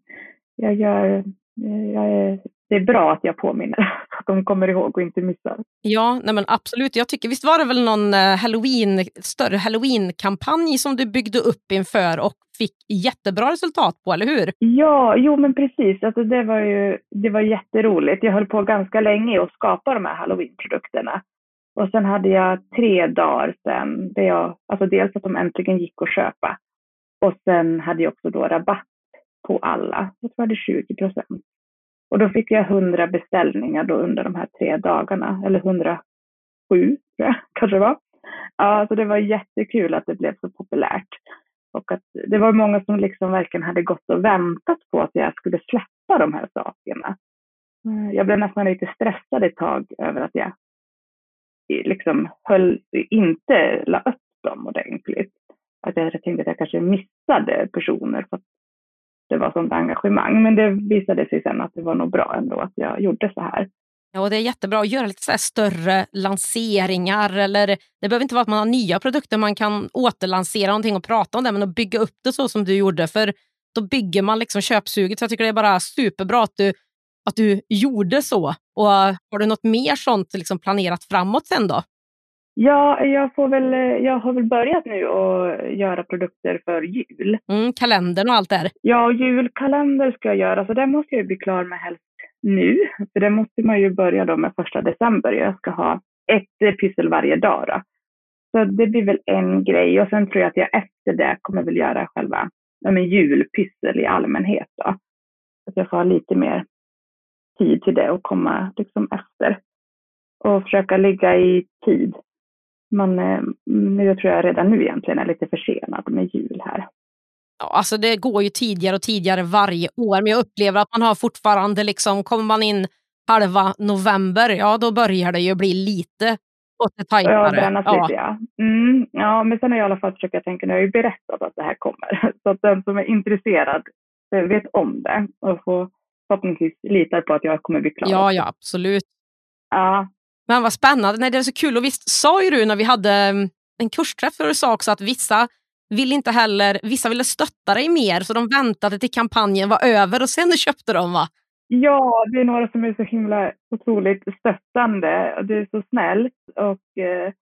S2: jag gör, eh, jag är det är bra att jag påminner, så att de kommer ihåg och inte missar.
S1: Ja, nej men absolut. Jag tycker, visst var det väl någon eh, halloween, större halloween-kampanj som du byggde upp inför och fick jättebra resultat på, eller hur?
S2: Ja, jo men precis. Alltså det, var ju, det var jätteroligt. Jag höll på ganska länge att skapa de här halloween-produkterna. Och sen hade jag tre dagar sen, där jag, alltså dels att de äntligen gick att köpa. Och sen hade jag också då rabatt på alla. Jag tror jag hade 20 procent. Och då fick jag 100 beställningar då under de här tre dagarna, eller 107 tror jag kanske det var. Ja, så det var jättekul att det blev så populärt. Och att det var många som liksom verkligen hade gått och väntat på att jag skulle släppa de här sakerna. Eh, jag blev nästan lite stressad ett tag över att jag liksom höll, inte la upp dem ordentligt. Att jag tänkte att jag kanske missade personer för att det var sånt engagemang. Men det visade sig sen att det var nog bra ändå att jag gjorde så här.
S1: Ja, och det är jättebra att göra lite så större lanseringar. Eller, det behöver inte vara att man har nya produkter, man kan återlansera någonting och prata om det, men att bygga upp det så som du gjorde. För då bygger man liksom köpsuget. Så jag tycker det är bara superbra att du, att du gjorde så. Och Har du något mer sånt liksom planerat framåt sen då?
S2: Ja, jag, får väl, jag har väl börjat nu att göra produkter för jul.
S1: Mm, kalendern och allt där.
S2: Ja, julkalender ska jag göra, så den måste jag bli klar med helst nu. För det måste man ju börja då med första december. Jag ska ha ett pyssel varje dag. Då. Så det blir väl en grej och sen tror jag att jag efter det kommer väl göra själva ja, men julpyssel i allmänhet. Då. Att jag får ha lite mer tid till det och komma liksom efter. Och försöka ligga i tid man, eh, nu tror jag redan nu egentligen är lite försenad med jul här.
S1: Ja, alltså det går ju tidigare och tidigare varje år, men jag upplever att man har fortfarande, liksom, kommer man in halva november, ja då börjar det ju bli lite Och det tajtare.
S2: Ja, ja. ja. Mm, ja, men sen har jag i alla fall försökt tänka, nu har jag ju berättat att det här kommer. Så att den som är intresserad eh, vet om det och får förhoppningsvis litar på att jag kommer bli klar.
S1: Ja, ja, absolut.
S2: Ja.
S1: Men vad spännande. Nej, det är så kul. Och visst sa ju du när vi hade mm, en kursträff för du sa också att vissa vill inte heller, vissa ville stötta dig mer så de väntade till kampanjen var över och sen köpte de va?
S2: Ja, det är några som är så himla otroligt stöttande. Det är så snällt och eh,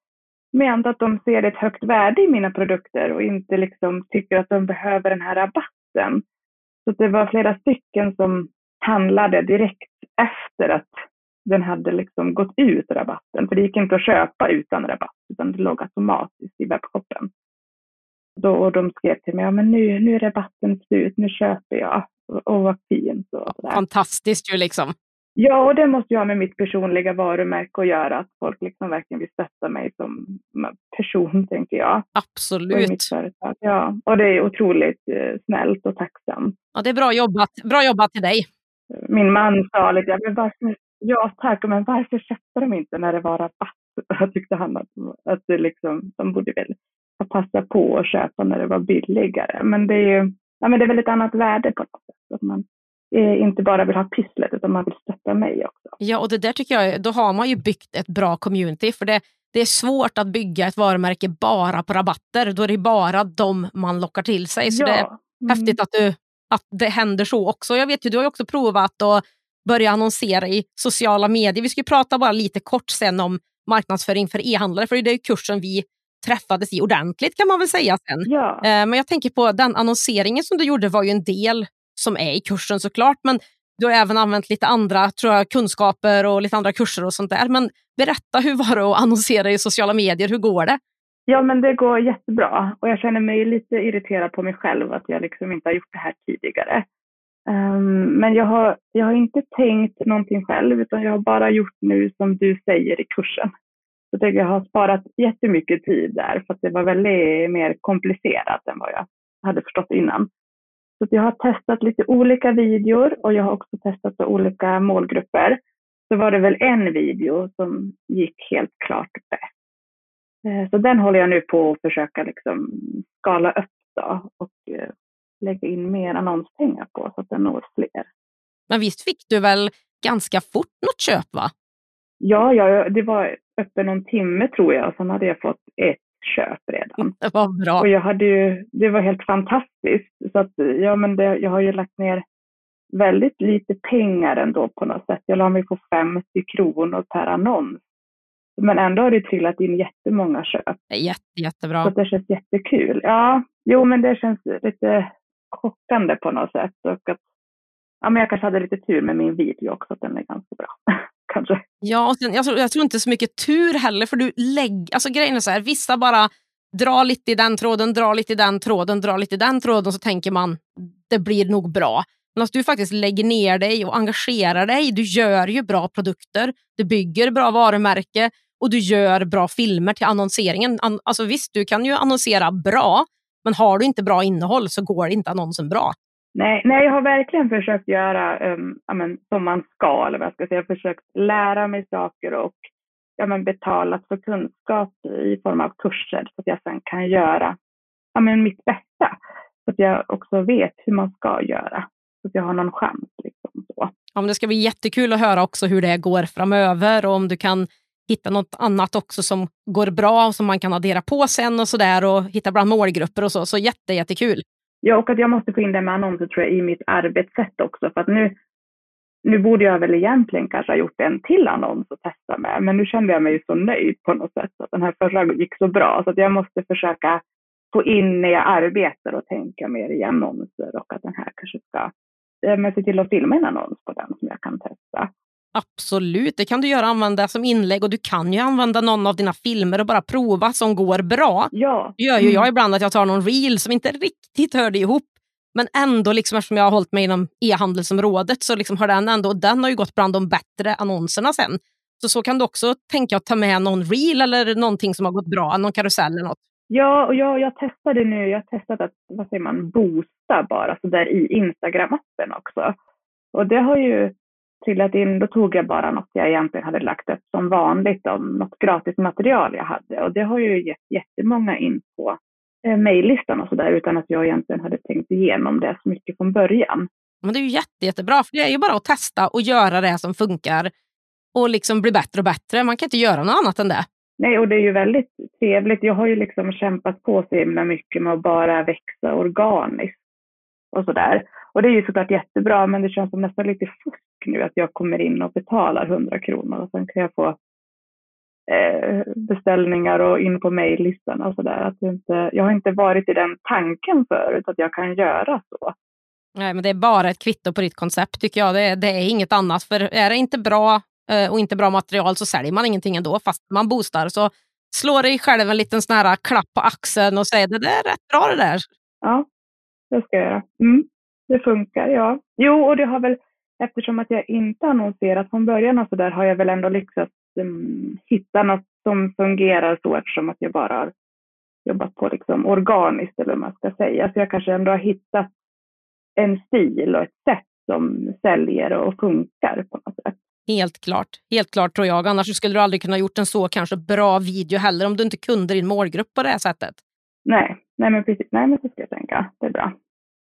S2: ment att de ser ett högt värde i mina produkter och inte liksom tycker att de behöver den här rabatten. Så det var flera stycken som handlade direkt efter att den hade liksom gått ut rabatten. För det gick inte att köpa utan rabatt, utan det låg automatiskt i webbshoppen. Då, och de skrev till mig, ja men nu, nu är rabatten slut, nu köper jag. Och vad fint. Och
S1: Fantastiskt ju liksom.
S2: Ja, och det måste ju ha med mitt personliga varumärke att göra, att folk liksom verkligen vill stötta mig som person, tänker jag.
S1: Absolut.
S2: Och Ja, och det är otroligt eh, snällt och tacksamt.
S1: Ja, det är bra jobbat. Bra jobbat till dig.
S2: Min man sa lite, men varför, ja tack, men varför köpte de inte när det var rabatt? Jag tyckte han att, att det liksom, de borde väl passa på att köpa när det var billigare. Men det är ju ja, men det är väl ett annat värde på något sätt. Att man eh, inte bara vill ha pysslet utan man vill stötta mig också.
S1: Ja, och det där tycker jag, då har man ju byggt ett bra community. För det, det är svårt att bygga ett varumärke bara på rabatter. Då är det bara de man lockar till sig. Så ja. det är mm. häftigt att, du, att det händer så också. Jag vet ju, du har ju också provat att börja annonsera i sociala medier. Vi ska prata bara lite kort sen om marknadsföring för e-handlare, för det är kursen vi träffades i ordentligt kan man väl säga sen.
S2: Ja.
S1: Eh, men jag tänker på den annonseringen som du gjorde var ju en del som är i kursen såklart, men du har även använt lite andra tror jag, kunskaper och lite andra kurser och sånt där. Men berätta, hur var det att annonsera i sociala medier? Hur går det?
S2: Ja, men det går jättebra och jag känner mig lite irriterad på mig själv att jag liksom inte har gjort det här tidigare. Um, men jag har, jag har inte tänkt någonting själv utan jag har bara gjort nu som du säger i kursen. Så jag, har sparat jättemycket tid där för att det var väldigt mer komplicerat än vad jag hade förstått innan. Så jag har testat lite olika videor och jag har också testat olika målgrupper. Så var det väl en video som gick helt klart bäst. Eh, så den håller jag nu på att försöka liksom skala upp då och eh, lägga in mer annonspengar på så att den når fler.
S1: Men visst fick du väl ganska fort något köp va?
S2: Ja, ja, det var uppe någon timme tror jag. och Sen hade jag fått ett köp redan.
S1: Det var bra.
S2: Och jag hade ju, det var helt fantastiskt. Så att, ja, men det, jag har ju lagt ner väldigt lite pengar ändå på något sätt. Jag la mig på 50 kronor per annons. Men ändå har det trillat in jättemånga köp.
S1: Jätte, jättebra.
S2: Så det känns jättekul. Ja, jo men det känns lite chockande på något sätt. Och att, ja, men jag kanske hade lite tur med min video också, att den är ganska bra. kanske.
S1: Ja, och sen, jag, tror, jag tror inte så mycket tur heller, för du lägger... Alltså grejen är så här, vissa bara drar lite i den tråden, drar lite i den tråden, drar lite i den tråden, så tänker man det blir nog bra. Men att du faktiskt lägger ner dig och engagerar dig, du gör ju bra produkter, du bygger bra varumärke och du gör bra filmer till annonseringen. Alltså visst, du kan ju annonsera bra, men har du inte bra innehåll så går inte annonsen bra.
S2: Nej, nej, jag har verkligen försökt göra um, amen, som man ska, eller vad jag ska säga. Jag har försökt lära mig saker och ja, men, betalat för kunskap i form av kurser så att jag sen kan göra ja, men, mitt bästa. Så att jag också vet hur man ska göra. Så att jag har någon chans. Liksom, så.
S1: Ja, men det ska bli jättekul att höra också hur det går framöver och om du kan hitta något annat också som går bra och som man kan addera på sen och sådär och hitta bland målgrupper och så. Så jätte, jättekul.
S2: Ja, och att jag måste få in det med annonser tror jag i mitt arbetssätt också. För att nu, nu borde jag väl egentligen kanske ha gjort en till annons att testa med. Men nu kände jag mig så nöjd på något sätt. Att den här förra gick så bra. Så att jag måste försöka få in när jag arbetar och tänka mer i annonser. Och att den här kanske ska men se till att filma en annons på den som jag kan testa.
S1: Absolut, det kan du göra använda som inlägg och du kan ju använda någon av dina filmer och bara prova som går bra.
S2: Ja.
S1: Det gör ju jag mm. ibland att jag tar någon reel som inte riktigt hörde ihop men ändå, liksom, eftersom jag har hållit mig inom e-handelsområdet, så liksom har den ändå, den har ju gått bland de bättre annonserna sen. Så så kan du också tänka att ta med någon reel eller någonting som har gått bra, någon karusell eller något.
S2: Ja, och jag, jag testade nu, jag har testat att, vad säger man, boosta bara så där i Instagram-appen också. Och det har ju trillat in, då tog jag bara något jag egentligen hade lagt upp som vanligt om något gratis material jag hade. Och det har ju gett jättemånga in på eh, mejllistan och sådär utan att jag egentligen hade tänkt igenom det så mycket från början.
S1: Men det är ju jätte, jättebra, för det är ju bara att testa och göra det som funkar och liksom bli bättre och bättre. Man kan inte göra något annat än det.
S2: Nej, och det är ju väldigt trevligt. Jag har ju liksom kämpat på så himla mycket med att bara växa organiskt och sådär. Och det är ju såklart jättebra, men det känns som nästan lite fusk nu att jag kommer in och betalar 100 kronor och sen kan jag få eh, beställningar och in på mejllistan och sådär. jag har inte varit i den tanken förut att jag kan göra så.
S1: Nej, men det är bara ett kvitto på ditt koncept tycker jag. Det är, det är inget annat. För är det inte bra eh, och inte bra material så säljer man ingenting ändå fast man boostar. Så slå dig själv en liten sån här klapp på axeln och säg det där är rätt bra det där.
S2: Ja, det ska jag göra. Mm, det funkar, ja. Jo, och det har väl, eftersom att jag inte annonserat från början och så där har jag väl ändå lyckats um, hitta något som fungerar så eftersom att jag bara har jobbat på liksom organiskt eller vad man ska säga. Så jag kanske ändå har hittat en stil och ett sätt som säljer och funkar på något sätt.
S1: Helt klart. Helt klart tror jag. Annars skulle du aldrig kunna gjort en så kanske bra video heller om du inte kunde din målgrupp på det här sättet.
S2: Nej, nej men precis. Nej, men så ska jag tänka. Det är bra.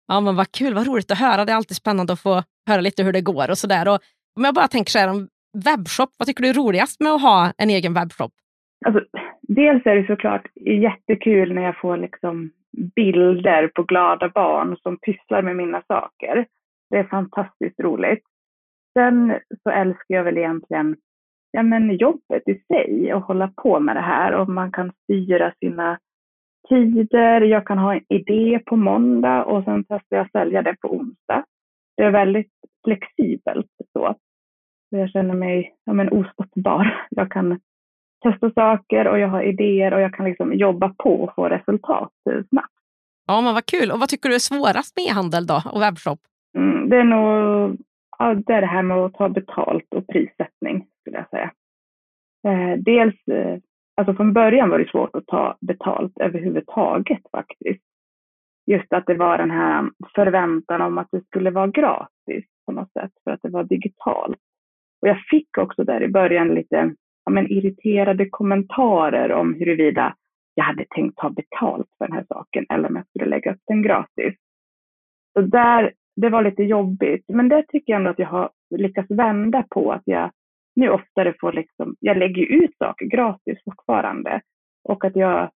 S1: Ja, men vad kul. Vad roligt att höra. Det är alltid spännande att få höra lite hur det går och sådär. Om jag bara tänker så här om webbshop, vad tycker du är roligast med att ha en egen webbshop?
S2: Alltså, dels är det såklart jättekul när jag får liksom bilder på glada barn som pysslar med mina saker. Det är fantastiskt roligt. Sen så älskar jag väl egentligen ja, men jobbet i sig och hålla på med det här och man kan styra sina tider. Jag kan ha en idé på måndag och sen testar jag sälja det på onsdag. Det är väldigt flexibelt så. Jag känner mig ja, men ostoppbar. Jag kan testa saker och jag har idéer och jag kan liksom jobba på och få resultat snabbt.
S1: Ja, men vad kul. Och vad tycker du är svårast med e-handel då och webbshop?
S2: Mm, det är nog ja, det, är det här med att ta betalt och prissättning skulle jag säga. Eh, dels, eh, alltså från början var det svårt att ta betalt överhuvudtaget faktiskt. Just att det var den här förväntan om att det skulle vara gratis på något sätt för att det var digitalt. Och jag fick också där i början lite ja, men irriterade kommentarer om huruvida jag hade tänkt ta betalt för den här saken eller om jag skulle lägga upp den gratis. Så där, det var lite jobbigt, men det tycker jag ändå att jag har lyckats vända på, att jag nu oftare får liksom, jag lägger ut saker gratis fortfarande och att jag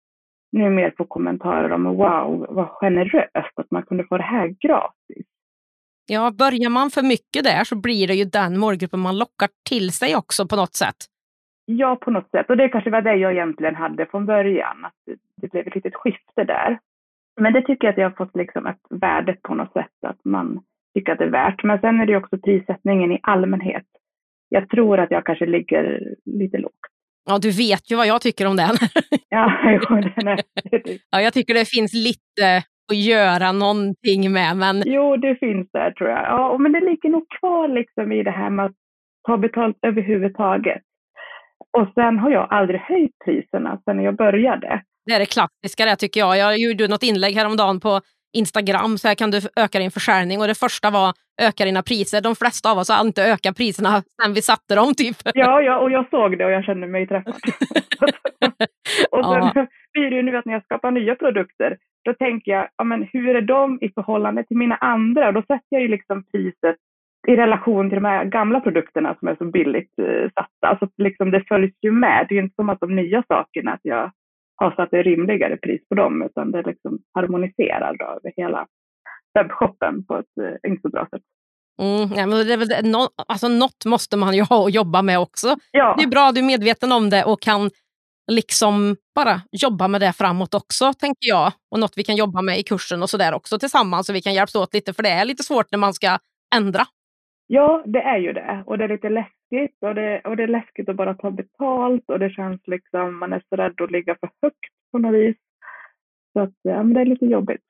S2: nu mer får kommentarer om wow, vad generöst att man kunde få det här gratis.
S1: Ja, börjar man för mycket där så blir det ju den målgruppen man lockar till sig också på något sätt.
S2: Ja, på något sätt. Och det kanske var det jag egentligen hade från början, att det blev ett litet skifte där. Men det tycker jag att jag har fått liksom ett värde på något sätt, att man tycker att det är värt. Men sen är det också prissättningen i allmänhet. Jag tror att jag kanske ligger lite lågt.
S1: Ja, du vet ju vad jag tycker om den.
S2: ja, jo, den är...
S1: ja, jag tycker det finns lite att göra någonting med. Men...
S2: Jo, det finns där tror jag. Ja, men det ligger nog kvar liksom i det här med att ta betalt överhuvudtaget. Och sen har jag aldrig höjt priserna sedan jag började.
S1: Det är det klassiska det tycker jag. Jag gjorde något inlägg häromdagen på Instagram, så här kan du öka din försäljning och det första var öka dina priser. De flesta av oss har inte ökat priserna sen vi satte dem. Typ.
S2: Ja, ja, och jag såg det och jag kände mig träffad. och sen ja. blir det ju nu att när jag skapar nya produkter, då tänker jag, ja, men hur är de i förhållande till mina andra? Och då sätter jag ju liksom priset i relation till de här gamla produkterna som är så billigt eh, satta. Alltså liksom det följs ju med. Det är inte som att de nya sakerna, att jag har satt ett rimligare pris på dem, utan det liksom harmoniserar då över hela webbshoppen på ett eh, inte så bra sätt.
S1: Mm, ja, men det är väl, no, alltså, något måste man ju ha att jobba med också. Ja. Det är bra att du är medveten om det och kan liksom bara jobba med det framåt också, tänker jag. Och något vi kan jobba med i kursen och så där också tillsammans, så vi kan hjälpas åt lite, för det är lite svårt när man ska ändra.
S2: Ja, det är ju det. Och det är lite läskigt. Och det, och det är läskigt att bara ta betalt. Och det känns liksom, man är så rädd att ligga för högt på något vis. Så att, ja, men det är lite jobbigt.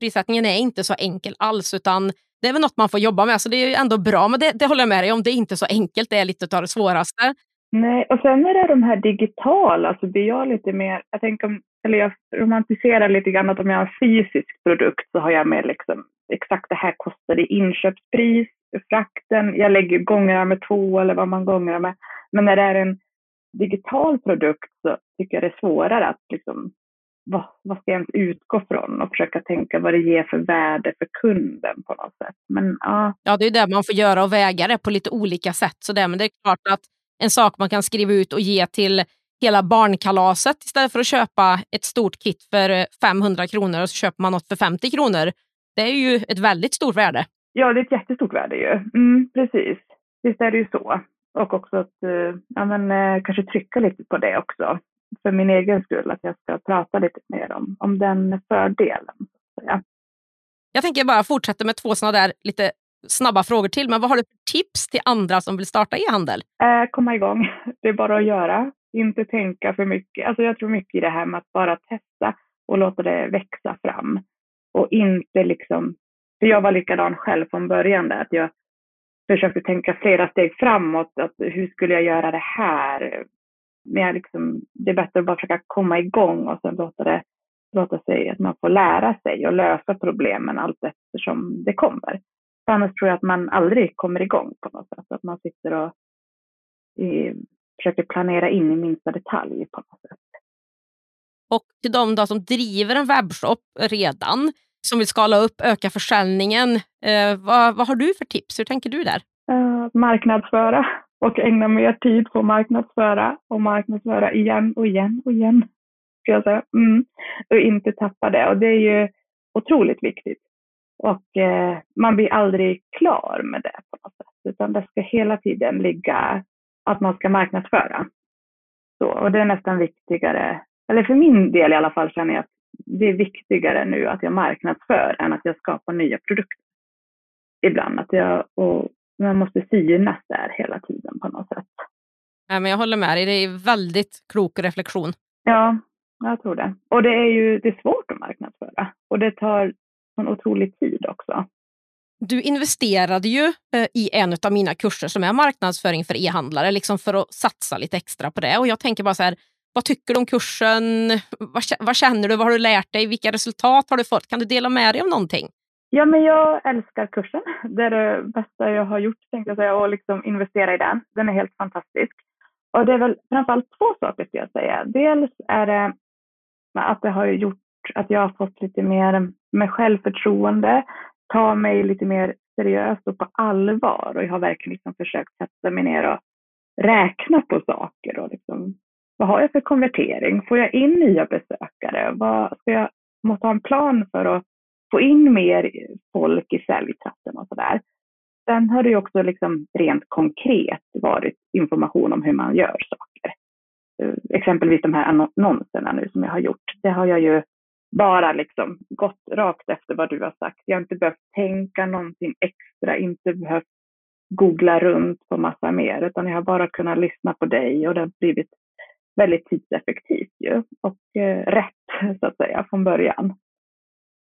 S1: Prissättningen är inte så enkel alls, utan det är väl något man får jobba med. Så det är ändå bra, men det, det håller jag med dig om. Det är inte så enkelt. Det är lite av det svåraste.
S2: Nej, och sen är det de här digitala alltså så blir jag lite mer, jag tänker om, eller jag romantiserar lite grann att om jag har en fysisk produkt så har jag med liksom exakt det här kostar i inköpspris, frakten, jag lägger gånger med två eller vad man gånger med. Men när det är en digital produkt så tycker jag det är svårare att liksom, vad, vad ska jag ens utgå från och försöka tänka vad det ger för värde för kunden på något sätt. Men, ja.
S1: ja, det är det man får göra och väga det på lite olika sätt. Så det, Men det är klart att en sak man kan skriva ut och ge till hela barnkalaset istället för att köpa ett stort kit för 500 kronor och så köper man något för 50 kronor. Det är ju ett väldigt stort värde.
S2: Ja, det är ett jättestort värde ju. Mm, precis. Visst är det ju så. Och också att eh, ja, men, eh, kanske trycka lite på det också. För min egen skull, att jag ska prata lite mer om, om den fördelen. Ja.
S1: Jag tänker bara fortsätta med två sådana där lite snabba frågor till. Men vad har du för tips till andra som vill starta e-handel?
S2: Eh, komma igång. Det är bara att göra. Inte tänka för mycket. Alltså jag tror mycket i det här med att bara testa och låta det växa fram. Och inte liksom, för jag var likadan själv från början där, att jag försökte tänka flera steg framåt. Att hur skulle jag göra det här? Men jag liksom, det är bättre att bara försöka komma igång och sen låta det låta sig, att man får lära sig och lösa problemen allt eftersom det kommer. För annars tror jag att man aldrig kommer igång på något sätt. Att man sitter och i, försöker planera in i minsta detalj på något sätt.
S1: Och till de då som driver en webbshop redan, som vill skala upp, öka försäljningen, eh, vad, vad har du för tips? Hur tänker du där?
S2: Uh, marknadsföra och ägna mer tid på att marknadsföra och marknadsföra igen och igen och igen. Ska jag säga. Mm. Och inte tappa det. Och det är ju otroligt viktigt. Och eh, man blir aldrig klar med det på något sätt, utan det ska hela tiden ligga att man ska marknadsföra. Så, och det är nästan viktigare, eller för min del i alla fall känner jag att det är viktigare nu att jag marknadsför än att jag skapar nya produkter. Ibland, att jag, och man måste synas där hela tiden på något sätt.
S1: Ja, men jag håller med dig, det är väldigt klok reflektion.
S2: Ja, jag tror det. Och det är ju det är svårt att marknadsföra och det tar sån otrolig tid också.
S1: Du investerade ju eh, i en av mina kurser som är marknadsföring för e-handlare, liksom för att satsa lite extra på det. Och jag tänker bara så här, vad tycker du om kursen? Vad, vad känner du? Vad har du lärt dig? Vilka resultat har du fått? Kan du dela med dig av någonting?
S2: Ja, men jag älskar kursen. Det är det bästa jag har gjort, tänkte jag säga, och liksom investera i den. Den är helt fantastisk. Och det är väl framförallt två saker skulle jag säga. Dels är det att det har gjort att jag har fått lite mer med självförtroende, ta mig lite mer seriöst och på allvar. Och jag har verkligen liksom försökt sätta mig ner och räkna på saker. Och liksom, vad har jag för konvertering? Får jag in nya besökare? Vad, ska jag måste ha en plan för att få in mer folk i säljchatten och sådär. Sen har det också liksom rent konkret varit information om hur man gör saker. Eh, exempelvis de här annonserna nu som jag har gjort. Det har jag ju bara liksom gått rakt efter vad du har sagt. Jag har inte behövt tänka någonting extra, inte behövt googla runt på massa mer, utan jag har bara kunnat lyssna på dig och det har blivit väldigt tidseffektivt ju och eh, rätt så att säga från början.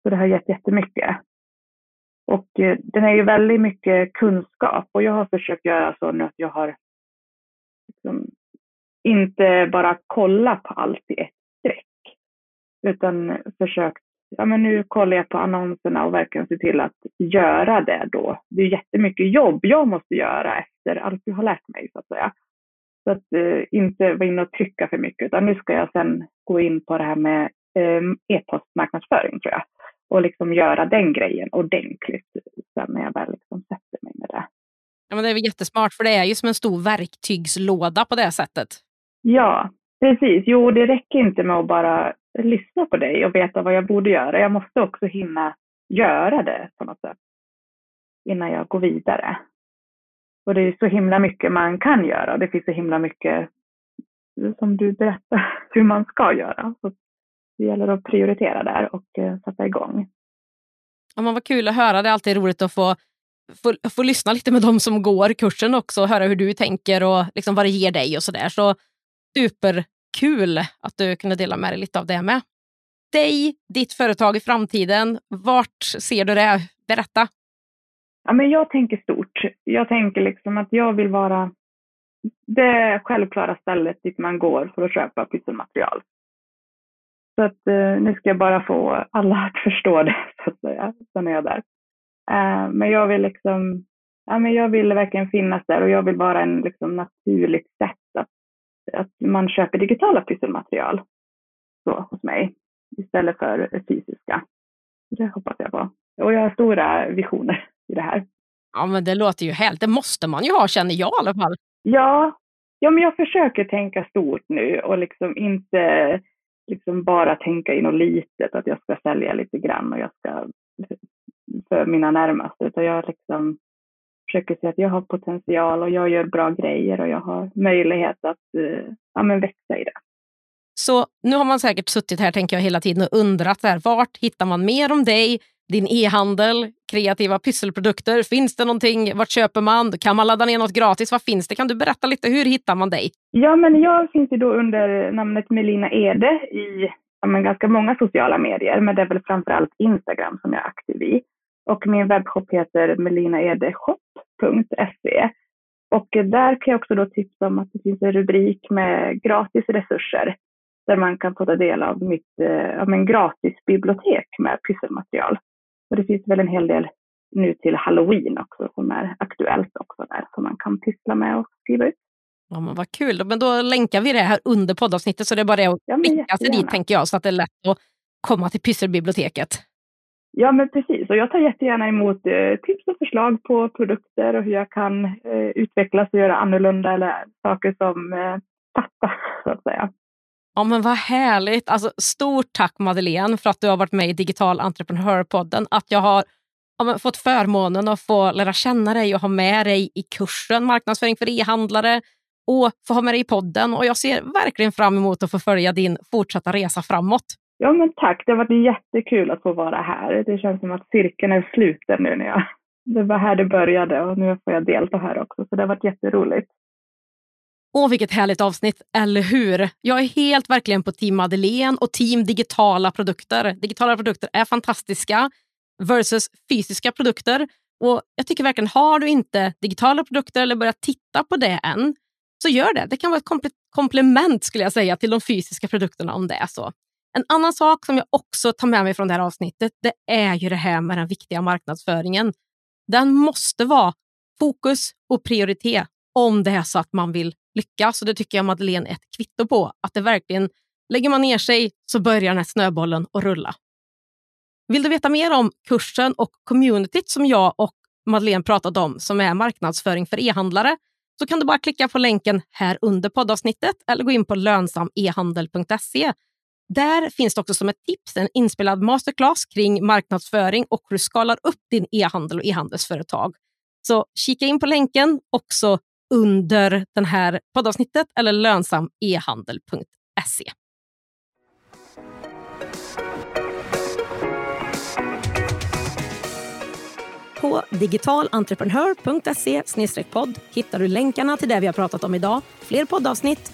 S2: Så det har gett jättemycket. Och eh, den är ju väldigt mycket kunskap och jag har försökt göra så nu att jag har liksom, inte bara kollat på allt i ett utan försökt, ja men nu kollar jag på annonserna och verkligen se till att göra det då. Det är jättemycket jobb jag måste göra efter allt jag har lärt mig så att säga. Så att eh, inte vara inne och trycka för mycket, utan nu ska jag sen gå in på det här med eh, e-postmarknadsföring tror jag. Och liksom göra den grejen ordentligt sen när jag väl liksom sätter mig med det.
S1: Ja, men det är väl jättesmart, för det är ju som en stor verktygslåda på det sättet.
S2: Ja, precis. Jo, det räcker inte med att bara lyssna på dig och veta vad jag borde göra. Jag måste också hinna göra det på något sätt innan jag går vidare. Och det är så himla mycket man kan göra. Det finns så himla mycket som du berättar hur man ska göra. Så det gäller att prioritera där och eh, sätta igång.
S1: Ja, men vad kul att höra. Det är alltid roligt att få, få, få lyssna lite med de som går kursen också och höra hur du tänker och liksom vad det ger dig och sådär. Så super kul att du kunde dela med dig lite av det med. Dig, ditt företag i framtiden, vart ser du det? Berätta.
S2: Ja, men jag tänker stort. Jag tänker liksom att jag vill vara det självklara stället dit man går för att köpa pysselmaterial. Så att eh, nu ska jag bara få alla att förstå det, så att säga. Sen är jag där. Eh, men jag vill liksom, ja men jag vill verkligen finnas där och jag vill vara en liksom naturligt sätt att, man köper digitala pysselmaterial så, hos mig istället för fysiska. Det hoppas jag på. Och jag har stora visioner i det här.
S1: Ja, men det låter ju helt. Det måste man ju ha, känner jag i alla fall.
S2: Ja, ja men jag försöker tänka stort nu och liksom inte liksom bara tänka i något litet, att jag ska sälja lite grann och jag ska för mina närmaste, utan jag liksom försöker se att jag har potential och jag gör bra grejer och jag har möjlighet att uh, ja, men växa i det.
S1: Så nu har man säkert suttit här tänker jag hela tiden och undrat här, vart hittar man mer om dig? Din e-handel, kreativa pysselprodukter, finns det någonting? Vart köper man? Kan man ladda ner något gratis? Vad finns det? Kan du berätta lite, hur hittar man dig?
S2: Ja, men jag finns ju då under namnet Melina Ede i ja, men ganska många sociala medier, men det är väl framför allt Instagram som jag är aktiv i. Och min webbshop heter melinaedeshop.se. Och där kan jag också då tipsa om att det finns en rubrik med gratis resurser där man kan få ta del av mitt eh, av en gratis bibliotek med pysselmaterial. Och det finns väl en hel del nu till halloween också som är aktuellt också där som man kan pyssla med och skriva ut.
S1: Ja, men vad kul. Men då länkar vi det här under poddavsnittet så det är bara att ja, klicka sig dit tänker jag så att det är lätt att komma till pysselbiblioteket.
S2: Ja, men precis. Och jag tar jättegärna emot eh, tips och förslag på produkter och hur jag kan eh, utvecklas och göra annorlunda eller saker som eh, fattas, så att säga.
S1: Ja, men vad härligt. Alltså, stort tack Madeleine för att du har varit med i Digital entreprenörpodden. Att jag har ja, fått förmånen att få lära känna dig och ha med dig i kursen marknadsföring för e-handlare och få ha med dig i podden. Och Jag ser verkligen fram emot att få följa din fortsatta resa framåt.
S2: Ja, men tack. Det har varit jättekul att få vara här. Det känns som att cirkeln är sluten nu. När jag, det var här det började och nu får jag delta här också. Så det har varit jätteroligt.
S1: Åh, vilket härligt avsnitt, eller hur? Jag är helt verkligen på team Madeleine och team digitala produkter. Digitala produkter är fantastiska versus fysiska produkter. Och Jag tycker verkligen, har du inte digitala produkter eller börjat titta på det än, så gör det. Det kan vara ett komplement skulle jag säga till de fysiska produkterna om det är så. En annan sak som jag också tar med mig från det här avsnittet, det är ju det här med den viktiga marknadsföringen. Den måste vara fokus och prioritet om det är så att man vill lyckas. Och det tycker jag Madeleine är ett kvitto på. Att det verkligen, lägger man ner sig så börjar den här snöbollen att rulla. Vill du veta mer om kursen och communityt som jag och Madeleine pratat om, som är marknadsföring för e-handlare, så kan du bara klicka på länken här under poddavsnittet eller gå in på lönsamehandel.se. Där finns det också som ett tips en inspelad masterclass kring marknadsföring och hur du skalar upp din e-handel och e-handelsföretag. Så kika in på länken också under den här poddavsnittet eller lönsamehandel.se. På digitalentreprenör.se podd hittar du länkarna till det vi har pratat om idag, fler poddavsnitt